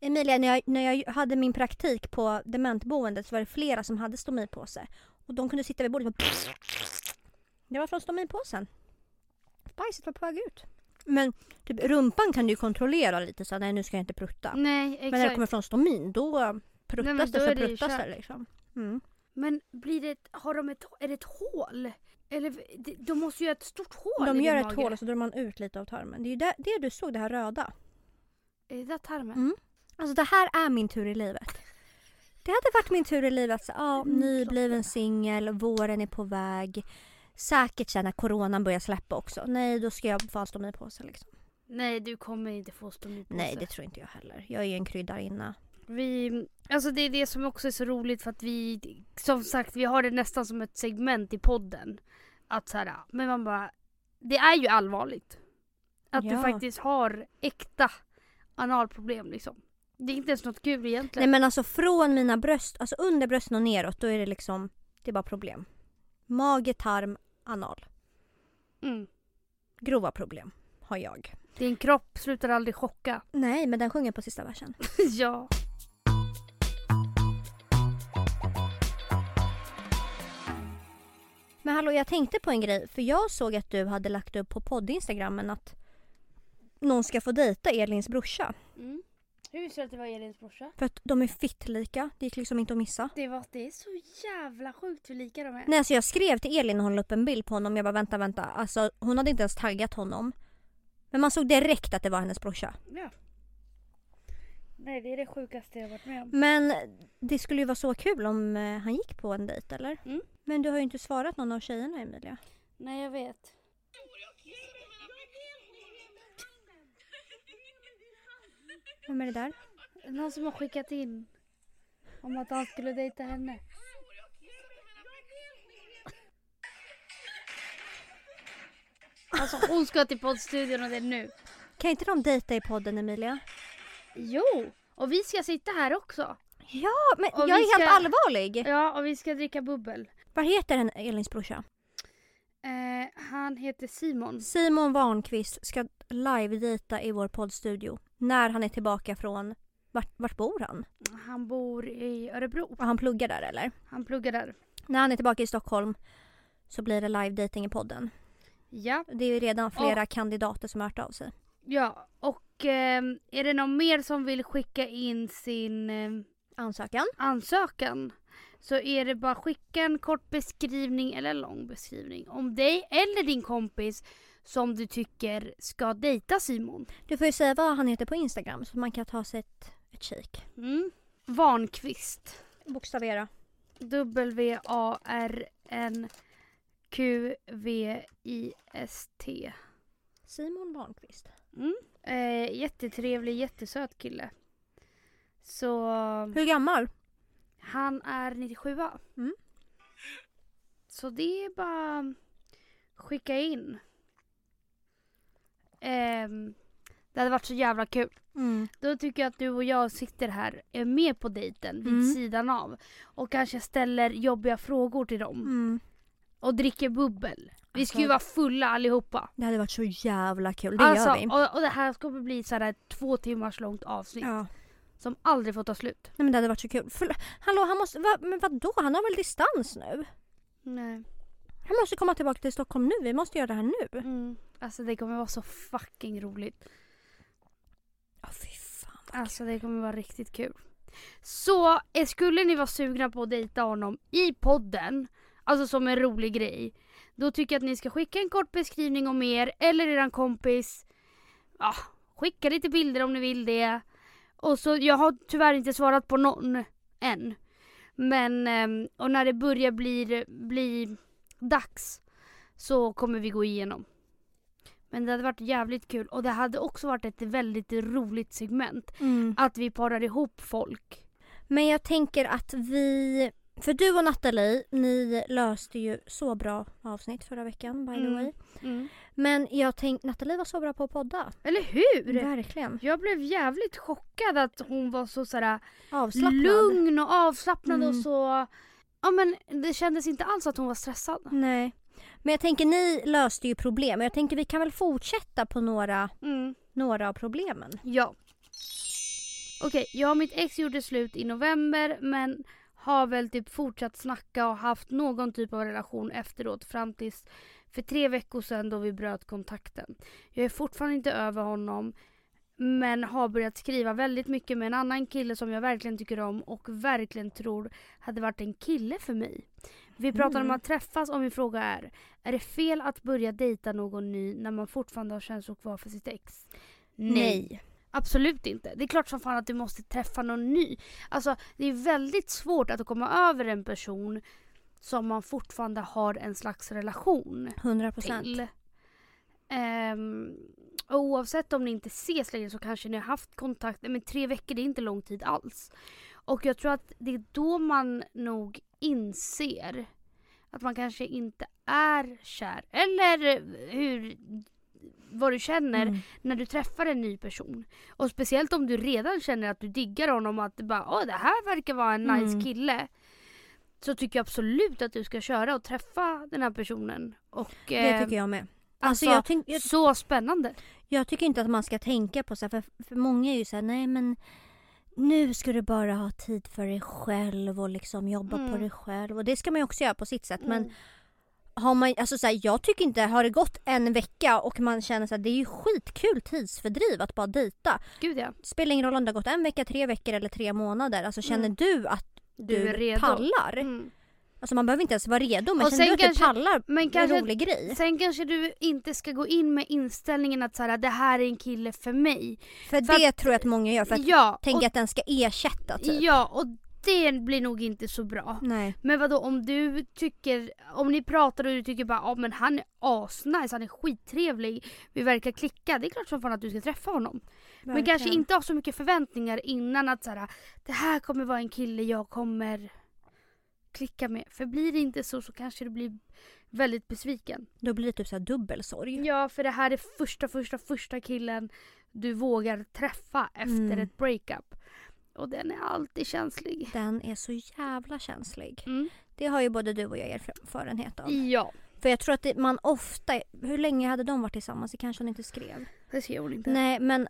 Emilia, när jag, när jag hade min praktik på dementboendet så var det flera som hade stomipåse. Och de kunde sitta vid bordet och Det var från stomipåsen. bajset var på väg ut. Men typ rumpan kan du ju kontrollera lite så här, nej nu ska jag inte prutta. Nej Men när det exakt. kommer från stomin då pruttas Nej, men det då så är det ju pruttas det kört. liksom. Mm. Men blir det, ett- har de ett, är det ett hål? Eller de, måste ju ha ett stort hål i De din gör ett mage. hål och så drar man ut lite av tarmen. Det är ju det, det du såg, det här röda. Är det där tarmen? Mm. Alltså det här är min tur i livet. Det hade varit min tur i livet. Ja, Mm, nybliven singel, våren är på väg. Säkert sen när coronan börjar släppa också. Nej, då ska jag få en stomipåse liksom. Nej du kommer inte få stomipåse. Nej, det tror inte jag heller. Jag är ju en kryddarinna. Vi, alltså det är det som också är så roligt för att vi, som sagt vi har det nästan som ett segment i podden. Att så här, men man bara, det är ju allvarligt. Att du Ja. faktiskt har äkta analproblem liksom. Det är inte ens något kul Nej egentligen. men alltså från mina bröst, alltså under brösten och neråt, då är det liksom, det är bara problem. Mage, tarm, anal. Mm. Grova problem har jag. Din kropp slutar aldrig chocka. Nej, men den sjunger på sista versen. <laughs> ja. Men hallå, jag tänkte på en grej. För jag såg att du hade lagt upp på podd-instagrammen att någon ska få dejta Elins brorsa. Mm. Hur visste du att det var Elins brorsa? För att de är fittlika. Det gick liksom inte att missa. Det, var, det är så jävla sjukt hur lika de är. Nej, alltså jag skrev till Elin när hon la upp en bild på honom. Jag bara vänta, vänta. Alltså hon hade inte ens taggat honom. Men man såg direkt att det var hennes brorsa. Ja. Nej det är det sjukaste jag varit med om. Men det skulle ju vara så kul om eh, han gick på en dejt, eller? Mm. Men du har ju inte svarat någon av tjejerna, Emilia. Nej jag vet. Vem är det där? Någon som har skickat in om att han skulle dejta henne. Alltså hon ska till poddstudion och det är nu. Kan inte de dejta i podden, Emilia? Jo! Och vi ska sitta här också. Ja, men Och jag är helt ska- allvarlig. Ja, och vi ska dricka bubbel. Vad heter den Elins brorsa? Eh, han heter Simon. Simon Warnqvist ska live-dejta i vår poddstudio. När han är tillbaka från... Vart, vart bor han? Han bor i Örebro. Och han pluggar där eller? Han pluggar där. När han är tillbaka i Stockholm så blir det live-dating i podden. Ja. Det är ju redan flera kandidater som har hört av sig. Ja, och ehm, är det någon mer som vill skicka in sin ehm, Ansökan? ansökan så är det bara skicka en kort beskrivning eller lång beskrivning om dig eller din kompis som du tycker ska dejta Simon. Du får ju säga vad han heter på Instagram så man kan ta sig ett, ett kik. Mm. Vanqvist. Bokstavera. W-A-R-N-Q-V-I-S-T. Simon Warnqvist. Mm. Eh, jättetrevlig, jättesöt kille. Så Hur gammal? Han är 97 Mm. Så det är bara skicka in. Ehm, det hade varit så jävla kul. Mm. Då tycker jag att du och jag sitter här, är med på dejten vid Mm. sidan av. Och kanske ställer jobbiga frågor till dem. Mm. Och dricker bubbel. Vi ska ju Alltså- vara fulla allihopa. Det hade varit så jävla kul. Det alltså, gör vi. och, och det här ska bli så här ett två timmars långt avsnitt. Ja. Som aldrig får ta slut. Nej men det hade varit så kul. För, hallå, han måste... Va, men vadå? Han har väl distans nu? Nej. Han måste komma tillbaka till Stockholm nu. Vi måste göra det här nu. Mm. Alltså det kommer vara så fucking roligt. Ja, fy fan. vad Alltså det kommer vara riktigt kul. Så eh, skulle ni vara sugna på att dejta honom i podden, alltså som en rolig grej, då tycker jag att ni ska skicka en kort beskrivning om er eller eran kompis. Ja, skicka lite bilder om ni vill det. Och så, jag har tyvärr inte svarat på någon än. Men, ehm, och när det börjar bli, bli dags så kommer vi gå igenom. Men det hade varit jävligt kul och det hade också varit ett väldigt roligt segment. Mm. Att vi parar ihop folk. Men jag tänker att vi... För du och Nathalie, ni löste ju så bra avsnitt förra veckan by the Mm. way. Men jag tänkte, Nathalie var så bra på att podda. Eller hur? Verkligen. Jag blev jävligt chockad att hon var så sådär Avslappnad. lugn och avslappnad och Mm. så... Ja men det kändes inte alls att hon var stressad. Nej. Men jag tänker ni löste ju problem. Jag tänker vi kan väl fortsätta på några, Mm. några av problemen. Ja. Okej, jag och mitt ex gjorde slut i november men har väl typ fortsatt snacka och haft någon typ av relation efteråt fram tills för tre veckor sedan då vi bröt kontakten. Jag är fortfarande inte över honom men har börjat skriva väldigt mycket med en annan kille som jag verkligen tycker om och verkligen tror hade varit en kille för mig. Vi pratar om Mm. att träffas och min fråga är, är det fel att börja dejta någon ny när man fortfarande har känslor kvar för sitt ex? Nej. Absolut inte. Det är klart som fan att du måste träffa någon ny. Alltså det är väldigt svårt att komma över en person som man fortfarande har en slags relation 100 procent. till. Ehm, och oavsett om ni inte ses längre så kanske ni har haft kontakt, men tre veckor det är inte lång tid alls. Och jag tror att det är då man nog inser att man kanske inte är kär. Eller hur, vad du känner Mm. när du träffar en ny person. Och speciellt om du redan känner att du diggar honom och att det bara åh det här verkar vara en nice Mm. kille. Så tycker jag absolut att du ska köra och träffa den här personen. Och, Det tycker jag med. Alltså, Alltså, jag, tänk, jag, så spännande. jag tycker inte att man ska tänka på så här, för, för många är ju så här, nej men nu ska du bara ha tid för dig själv och liksom jobba på Mm. dig själv. Och det ska man ju också göra på sitt sätt. Men Mm. har man, alltså så här, jag tycker inte, har det gått en vecka och man känner så här, det är ju skitkul tidsfördriv att bara dejta. Gud ja. Spelar ingen roll om det har gått en vecka, tre veckor eller tre månader. Alltså känner Mm. du att Du, är redo. pallar? Mm. Alltså man behöver inte ens vara redo men Och känner du att kanske- du pallar Men en kanske, rolig grej? sen kanske du inte ska gå in med inställningen att så här, det här är en kille för mig. För, för det att- tror jag att många gör. För att ja, tänka och, att den ska ersätta typ. ja, och det blir nog inte så bra. Nej. Men vadå om du tycker, om ni pratar och du tycker bara ja men han är asnice, han är skittrevlig, vi verkar klicka. Det är klart som fan att du ska träffa honom. Men kanske Verkligen. inte ha så mycket förväntningar innan att så här, det här kommer vara en kille jag kommer klicka med. För blir det inte så så kanske du blir väldigt besviken. Då blir det typ så här dubbelsorg. Ja för det här är första första första killen du vågar träffa efter Mm. ett breakup. Och den är alltid känslig. Den är så jävla känslig. Mm. Det har ju både du och jag erfarenhet av. Ja, För jag tror att det, man ofta, hur länge hade de varit tillsammans? Det kanske hon inte skrev. det ser hon inte. Nej men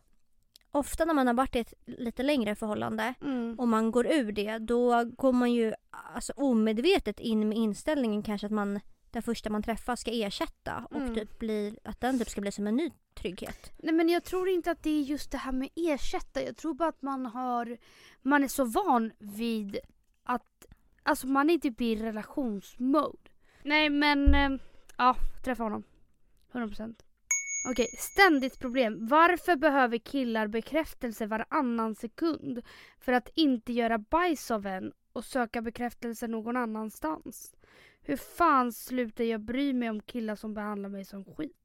ofta när man har varit i ett lite längre förhållande Mm. och man går ur det då går man ju alltså, omedvetet in med inställningen kanske att man den första man träffar ska ersätta och Mm. typ bli, att den typ ska bli som en ny trygghet. Nej men jag tror inte att det är just det här med ersätta. Jag tror bara att man har, man är så van vid att, alltså man är typ i relationsmode. Nej men, eh, ja, träffa honom. 100%. Okej, ständigt problem. Varför behöver killar bekräftelse varannan sekund? För att inte göra bajs av en och söka bekräftelse någon annanstans. Hur fan slutar jag bry mig om killar som behandlar mig som skit?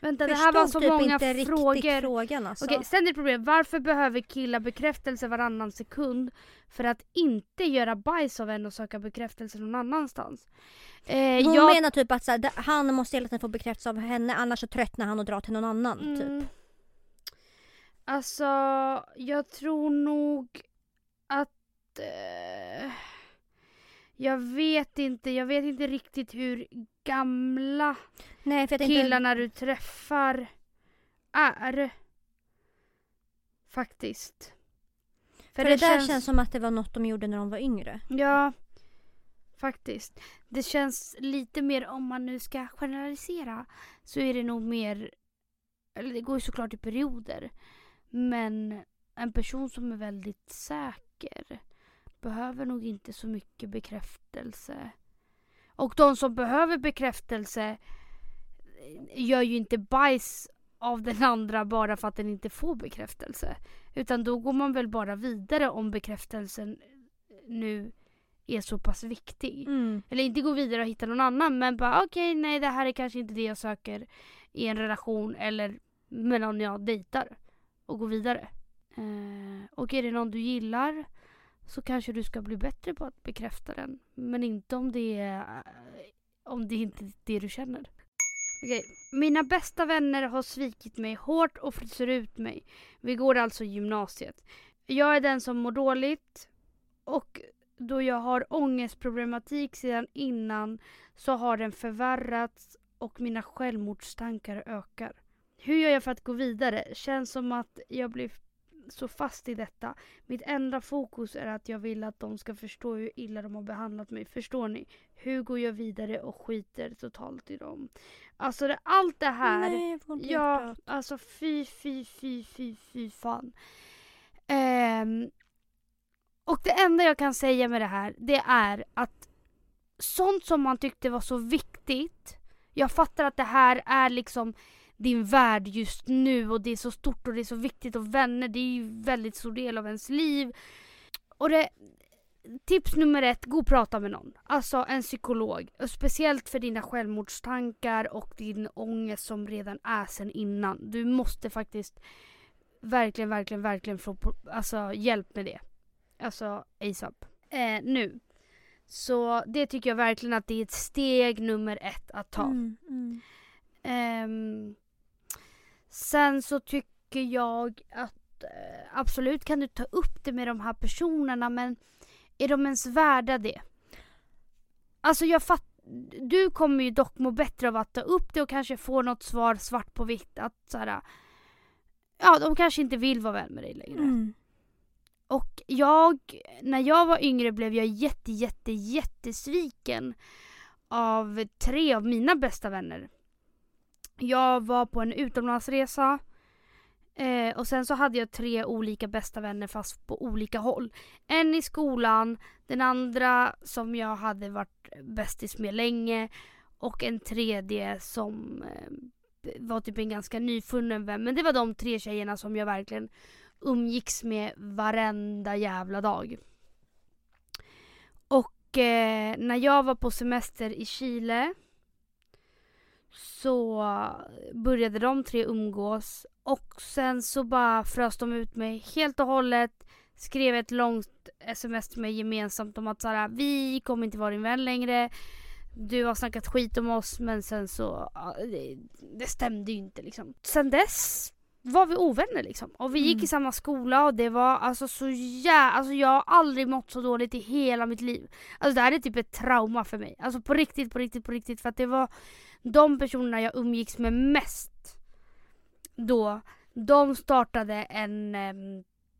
Vänta, det här var så typ många inte frågor. frågan alltså. Okej, ständigt problem. Varför behöver killar bekräftelse varannan sekund för att inte göra bajs av en och söka bekräftelse någon annanstans? Eh, Hon jag, menar typ att så här, det- han måste hela tiden få bekräftelse av henne annars så tröttnar han och drar till någon annan. Mm. Typ. Alltså, jag tror nog att... Eh, jag vet inte, jag vet inte riktigt hur gamla Nej för jag tänkte, killarna du träffar är. Faktiskt. för det, där känns som att det var något de gjorde när de var yngre. Ja, faktiskt. Det känns lite mer, om man nu ska generalisera, så är det nog mer, eller det går ju såklart i perioder, men en person som är väldigt säker behöver nog inte så mycket bekräftelse. Och de som behöver bekräftelse gör ju inte bajs av den andra bara för att den inte får bekräftelse. Utan då går man väl bara vidare om bekräftelsen nu är så pass viktig. Mm. Eller inte gå vidare och hitta någon annan men bara okej nej det här är kanske inte det jag söker i en relation eller med någon jag dejtar. Och gå vidare. Eh, och är det någon du gillar så kanske du ska bli bättre på att bekräfta den. Men inte om det är eh, om det inte är det du känner. Okej, mina bästa vänner har svikit mig hårt och fryser ut mig. Vi går alltså gymnasiet. Jag är den som mår dåligt och då jag har ångestproblematik sedan innan så har den förvärrats och mina självmordstankar ökar. Hur gör jag för att gå vidare? Känns som att jag blir så fast i detta. Mitt enda fokus är att jag vill att de ska förstå hur illa de har behandlat mig. Förstår ni? Hugo gör vidare och skiter totalt i dem. Alltså det, allt det här. Nej, jag Ja, hjärtat. alltså fy, fy, fy, fy, fy fan. Ehm, och det enda jag kan säga med det här, det är att sånt som man tyckte var så viktigt. Jag fattar att det här är liksom din värld just nu och det är så stort och det är så viktigt och vänner, det är ju väldigt stor del av ens liv. Och det, tips nummer ett, gå och prata med någon. Alltså en psykolog. Och speciellt för dina självmordstankar och din ångest som redan är sen innan. Du måste faktiskt verkligen, verkligen, verkligen få alltså, hjälp med det. Alltså ASAP. Eh, nu. Så det tycker jag verkligen att det är ett steg nummer ett att ta. Mm, mm. Ehm, sen så tycker jag att eh, absolut kan du ta upp det med de här personerna men är de ens värda det? Alltså jag fatt, du kommer ju dock må bättre av att ta upp det och kanske få något svar svart på vitt att såhär, ja de kanske inte vill vara vän med dig längre. Mm. Och jag, när jag var yngre blev jag jätte, jätte, jättesviken av tre av mina bästa vänner. Jag var på en utomlandsresa eh, och sen så hade jag tre olika bästa vänner fast på olika håll. En i skolan, den andra som jag hade varit bästis med länge och en tredje som eh, var typ en ganska nyfunnen vän. Men det var de tre tjejerna som jag verkligen umgicks med varenda jävla dag. Och eh, när jag var på semester i Chile så började de tre umgås och sen så bara frös de ut mig helt och hållet. Skrev ett långt sms till mig gemensamt om att såhär, vi kommer inte vara din vän längre. Du har snackat skit om oss men sen så, det, det stämde ju inte liksom. Sen dess var vi ovänner liksom. Och vi gick Mm. i samma skola och det var alltså så jä... Alltså jag har aldrig mått så dåligt i hela mitt liv. Alltså det här är typ ett trauma för mig. Alltså på riktigt, på riktigt, på riktigt. För att det var de personerna jag umgicks med mest då. De startade en,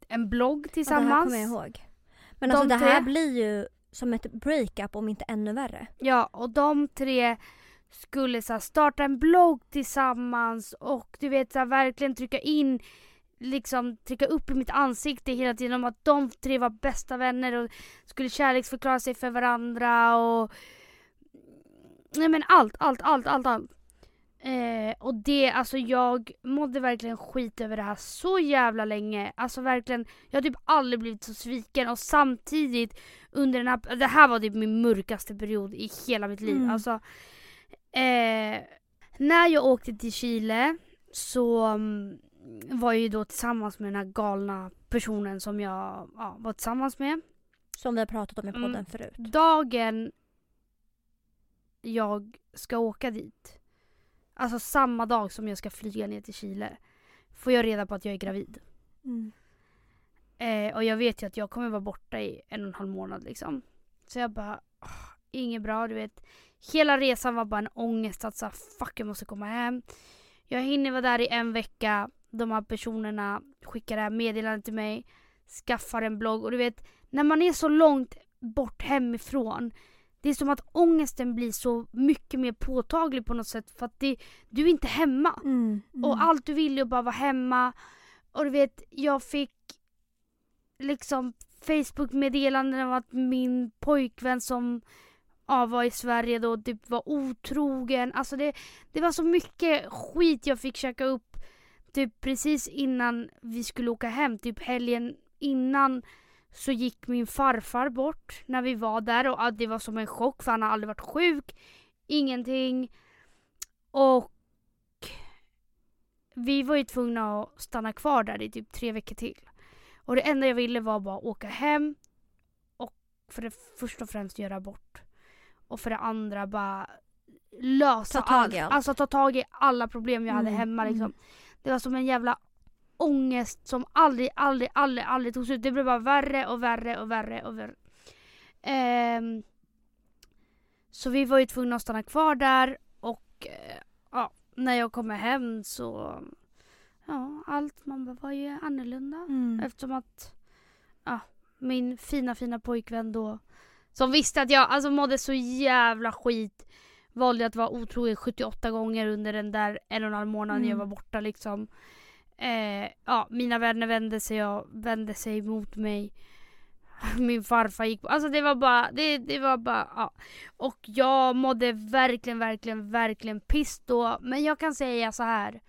en blogg Ja, det tillsammans. här kommer jag ihåg. Men De alltså det här tre- blir ju som ett breakup om inte ännu värre. Ja, och de tre skulle så här, starta en blogg tillsammans och du vet så här, verkligen trycka in liksom trycka upp i mitt ansikte hela tiden om att de tre var bästa vänner och skulle kärleksförklara sig för varandra och Nej men allt, allt, allt, allt, allt. Eh, och det, alltså jag mådde verkligen skit över det här så jävla länge. Alltså verkligen, jag har typ aldrig blivit så sviken och samtidigt under den här, det här var typ min mörkaste period i hela mitt liv. Mm. Alltså, eh, när jag åkte till Chile så mm, var jag ju då tillsammans med den här galna personen som jag ja, var tillsammans med. Som vi har pratat om i podden Mm. förut. Dagen jag ska åka dit, alltså samma dag som jag ska flyga ner till Chile, får jag reda på att jag är gravid. Mm. Eh, och jag vet ju att jag kommer vara borta i en och en halv månad liksom. Så jag bara, åh, inget bra du vet. Hela resan var bara en ångest att så här, fuck jag måste komma hem. Jag hinner vara där i en vecka. De här personerna skickar det här meddelandet till mig. Skaffar en blogg och du vet när man är så långt bort hemifrån. Det är som att ångesten blir så mycket mer påtaglig på något sätt för att det, du är inte hemma. Mm. Mm. Och allt du ville är bara vara hemma. Och du vet, jag fick liksom Facebook-meddelanden om att min pojkvän som ja, var i Sverige då typ var otrogen. Alltså det, det var så mycket skit jag fick käka upp typ precis innan vi skulle åka hem. Typ helgen innan så gick min farfar bort när vi var där och det var som en chock för han har aldrig varit sjuk. Ingenting. Och vi var ju tvungna att stanna kvar där i typ tre veckor till. Och det enda jag ville var bara åka hem och för det första och främst göra bort. Och för det andra bara lösa i allt. Alltså ta tag i alla problem jag hade Mm, hemma liksom. mm. Det var som en jävla ångest som aldrig, aldrig, aldrig, aldrig togs ut. Det blev bara värre och värre och värre och värre. Ehm, så vi var ju tvungna att stanna kvar där och eh, ja, när jag kommer hem så ja, allt man var ju annorlunda. Mm. Eftersom att ja, min fina fina pojkvän då som visste att jag alltså mådde så jävla skit valde att vara otrogen 78 gånger under den där en och en halv månaden Mm. jag var borta liksom. Eh, ja, mina vänner vände sig, och, vände sig mot mig. <laughs> Min farfar gick på, alltså det var bara, det, det var bara, ja. Och jag mådde verkligen, verkligen, verkligen piss då. Men jag kan säga så här.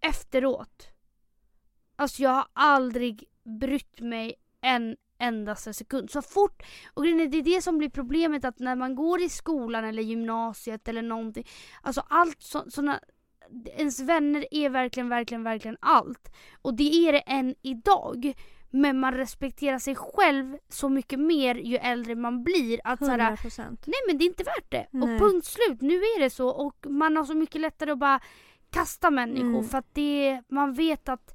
Efteråt. Alltså jag har aldrig brytt mig en endaste sekund. Så fort, och det är det som blir problemet att när man går i skolan eller gymnasiet eller någonting. Alltså allt sådana ens vänner är verkligen, verkligen, verkligen allt. Och det är det än idag. Men man respekterar sig själv så mycket mer ju äldre man blir. Att såhär, 100 procent. Nej men det är inte värt det. Nej. Och punkt slut. Nu är det så och man har så mycket lättare att bara kasta människor Mm. för att det, man vet att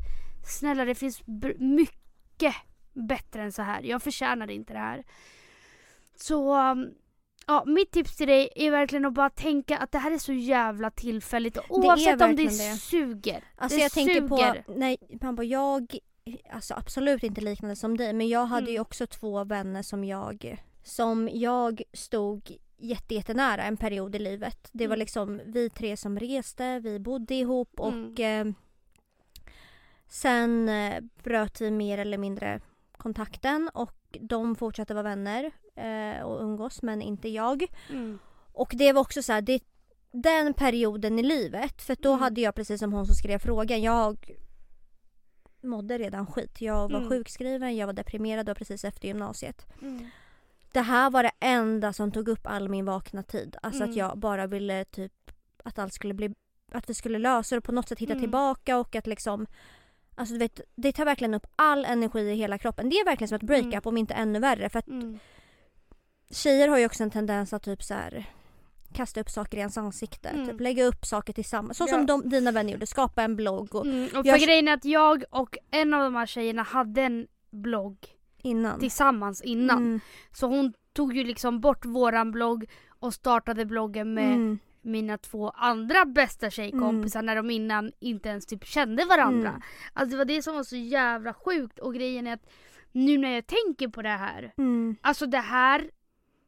snälla det finns mycket bättre än så här. Jag förtjänar inte det här. Så um, ja, mitt tips till dig är verkligen att bara tänka att det här är så jävla tillfälligt oavsett om det det. suger. Alltså det jag tänker suger. på, nej Pampa jag, alltså absolut inte liknande som dig men jag hade ju Mm. också två vänner som jag, som jag stod jätte, jättenära en period i livet. Det var Mm. liksom vi tre som reste, vi bodde ihop och Mm. eh, sen eh, bröt vi mer eller mindre kontakten och de fortsatte vara vänner eh, och umgås men inte jag. Mm. Och det var också så här, det, den perioden i livet, för då Mm. hade jag precis som hon som skrev frågan, jag mådde redan skit. Jag var Mm. sjukskriven, jag var deprimerad och precis efter gymnasiet. Mm. Det här var det enda som tog upp all min vakna tid. Alltså Mm. att jag bara ville typ att allt skulle bli, att vi skulle lösa det och på något sätt hitta Mm. tillbaka och att liksom Alltså du vet, det tar verkligen upp all energi i hela kroppen. Det är verkligen som ett breakup Mm. om inte ännu värre. För att Mm. Tjejer har ju också en tendens att typ så här kasta upp saker i ens ansikte. Mm. Typ lägga upp saker tillsammans. Så Ja. som de, dina vänner gjorde. Skapa en blogg och Mm. Och för Jag- grejen är att jag och en av de här tjejerna hade en blogg innan. tillsammans innan. Mm. Så hon tog ju liksom bort våran blogg och startade bloggen med Mm. mina två andra bästa tjejkompisar när de innan inte ens typ kände varandra. Mm. Alltså det var det som var så jävla sjukt och grejen är att nu när jag tänker på det här. Mm. Alltså det här,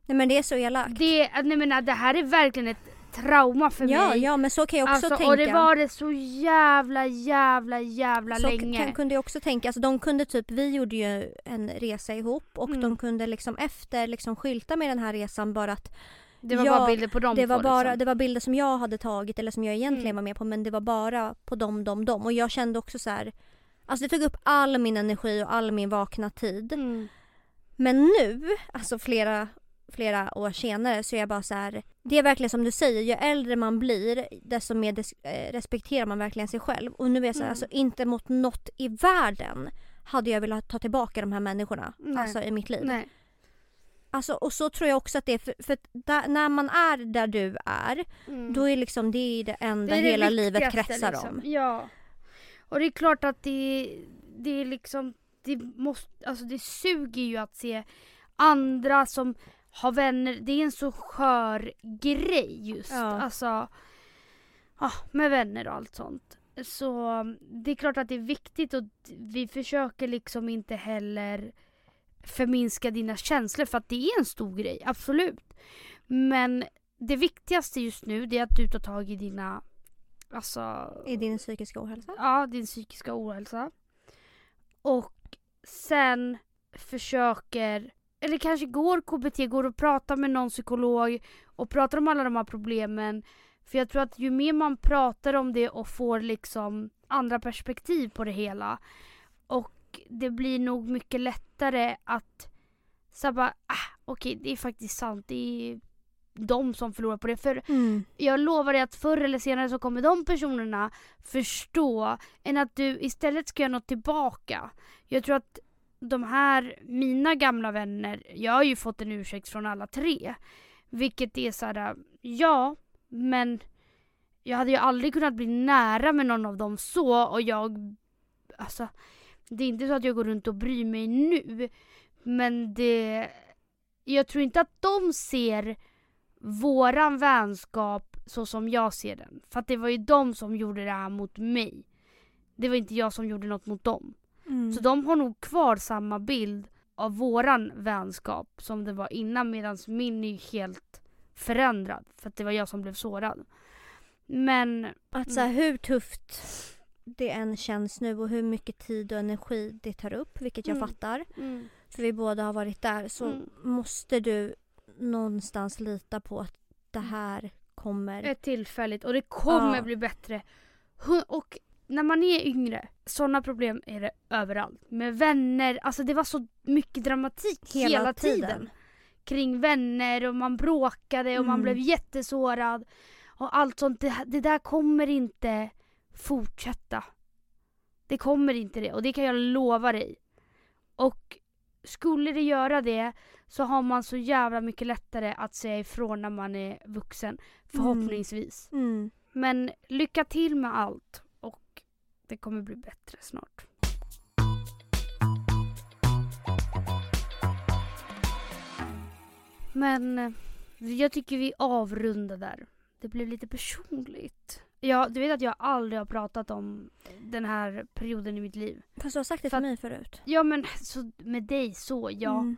Nej men det är så elakt. det, nej men det här är verkligen ett trauma för Ja, mig. ja men så kan jag också alltså, tänka. och det var det så jävla jävla jävla så länge. kan, kunde jag också tänka. Alltså de kunde typ, vi gjorde ju en resa ihop och Mm. de kunde liksom efter liksom skylta med den här resan bara att det var ja, bara bilder på dem det var bara, liksom. det var bilder som jag hade tagit eller som jag egentligen Mm. var med på men det var bara på dem, dem, dem. Och jag kände också så här. Alltså det tog upp all min energi och all min vakna tid. Mm. Men nu, alltså flera, flera år senare så är jag bara så här. Det är verkligen som du säger, ju äldre man blir desto mer des- eh, respekterar man verkligen sig själv. Och nu är jag så här, Mm. alltså inte mot något i världen hade jag velat ta tillbaka de här människorna Nej. alltså i mitt liv. Nej. Alltså, och så tror jag också att det är för, för där, när man är där du är Mm. då är liksom det är det enda Det är det hela livet kretsar liksom. om. Ja. Och det är klart att det, det är liksom, det måste, alltså det suger ju att se andra som har vänner. Det är en så skör grej just. Ja. Alltså, ja, med vänner och allt sånt. Så det är klart att det är viktigt och vi försöker liksom inte heller förminska dina känslor för att det är en stor grej, absolut. Men det viktigaste just nu det är att du tar tag i dina, alltså, I din psykiska ohälsa. ja, din psykiska ohälsa. Och sen försöker, eller kanske går KBT, går och pratar med någon psykolog och pratar om alla de här problemen. För jag tror att ju mer man pratar om det och får liksom andra perspektiv på det hela och det blir nog mycket lättare att så bara, ah, okej det är faktiskt sant, det är de som förlorar på det. För Mm. jag lovar dig att förr eller senare så kommer de personerna förstå än att du istället ska göra något tillbaka. Jag tror att de här, mina gamla vänner, jag har ju fått en ursäkt från alla tre. Vilket är såhär, ja, men jag hade ju aldrig kunnat bli nära med någon av dem så och jag, alltså det är inte så att jag går runt och bryr mig nu. Men det, jag tror inte att de ser våran vänskap så som jag ser den. För att det var ju de som gjorde det här mot mig. det var inte jag som gjorde något mot dem. Mm. Så de har nog kvar samma bild av våran vänskap som det var innan medan min är helt förändrad för att det var jag som blev sårad. Men Att så här, hur tufft det än känns nu och hur mycket tid och energi det tar upp, vilket jag Mm. fattar. mm, För vi båda har varit där. Så Mm. måste du någonstans lita på att det här kommer. är tillfälligt och det kommer Ja. bli bättre. Och när man är yngre, sådana problem är det överallt. Med vänner, alltså det var så mycket dramatik hela, Hela tiden. tiden. Kring vänner och man bråkade och man Mm. blev jättesårad. Och allt sånt, det, det där kommer inte fortsätta. Det kommer inte det och det kan jag lova dig. Och skulle det göra det så har man så jävla mycket lättare att säga ifrån när man är vuxen. Förhoppningsvis. Mm. Men lycka till med allt det kommer bli bättre snart. Men eh, jag tycker vi avrundar där. Det blev lite personligt. Ja, du vet att jag aldrig har pratat om den här perioden i mitt liv. Fast du har sagt det För att- mig förut. Ja men så, med dig så ja. Mm.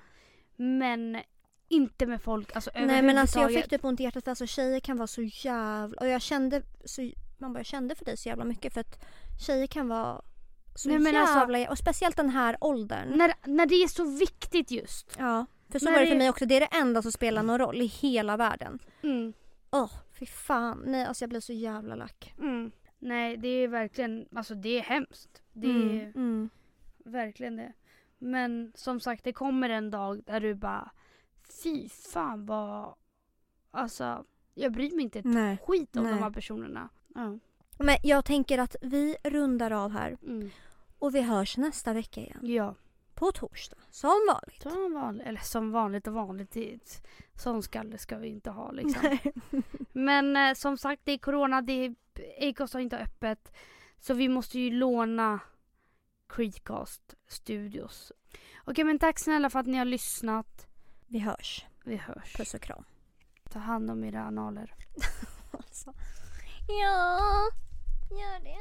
Men inte med folk alltså Nej men alltså jag fick typ ont i hjärtat för alltså tjejer kan vara så jävla... Och jag kände så... Man bara kände för dig så jävla mycket för att tjejer kan vara så Nej, men alltså- jävla... och speciellt den här åldern. När, när det är så viktigt just. Ja. För så När var det det- för mig också. Det är det enda som spelar någon roll i hela världen. Mm. Åh, fy fan. Nej alltså jag blir så jävla lack. Mm. Nej, det är verkligen, alltså det är hemskt. Det Mm, är mm. verkligen det. Men som sagt, det kommer en dag där du bara, fy fan vad, alltså jag bryr mig inte ett Nej. skit om Nej. de här personerna. Ja. Men jag tänker att vi rundar av här Mm. och vi hörs nästa vecka igen. Ja, På torsdag. Som vanligt. som vanligt, eller som vanligt och vanligt, sån skalle ska vi inte ha liksom. <laughs> Men eh, som sagt, det är corona, det är, Acast har inte öppet. Så vi måste ju låna Creedcast Studios. Okej men tack snälla för att ni har lyssnat. Vi hörs. Vi hörs. Puss och kram. Ta hand om era analer. <laughs> Alltså. Ja, gör det.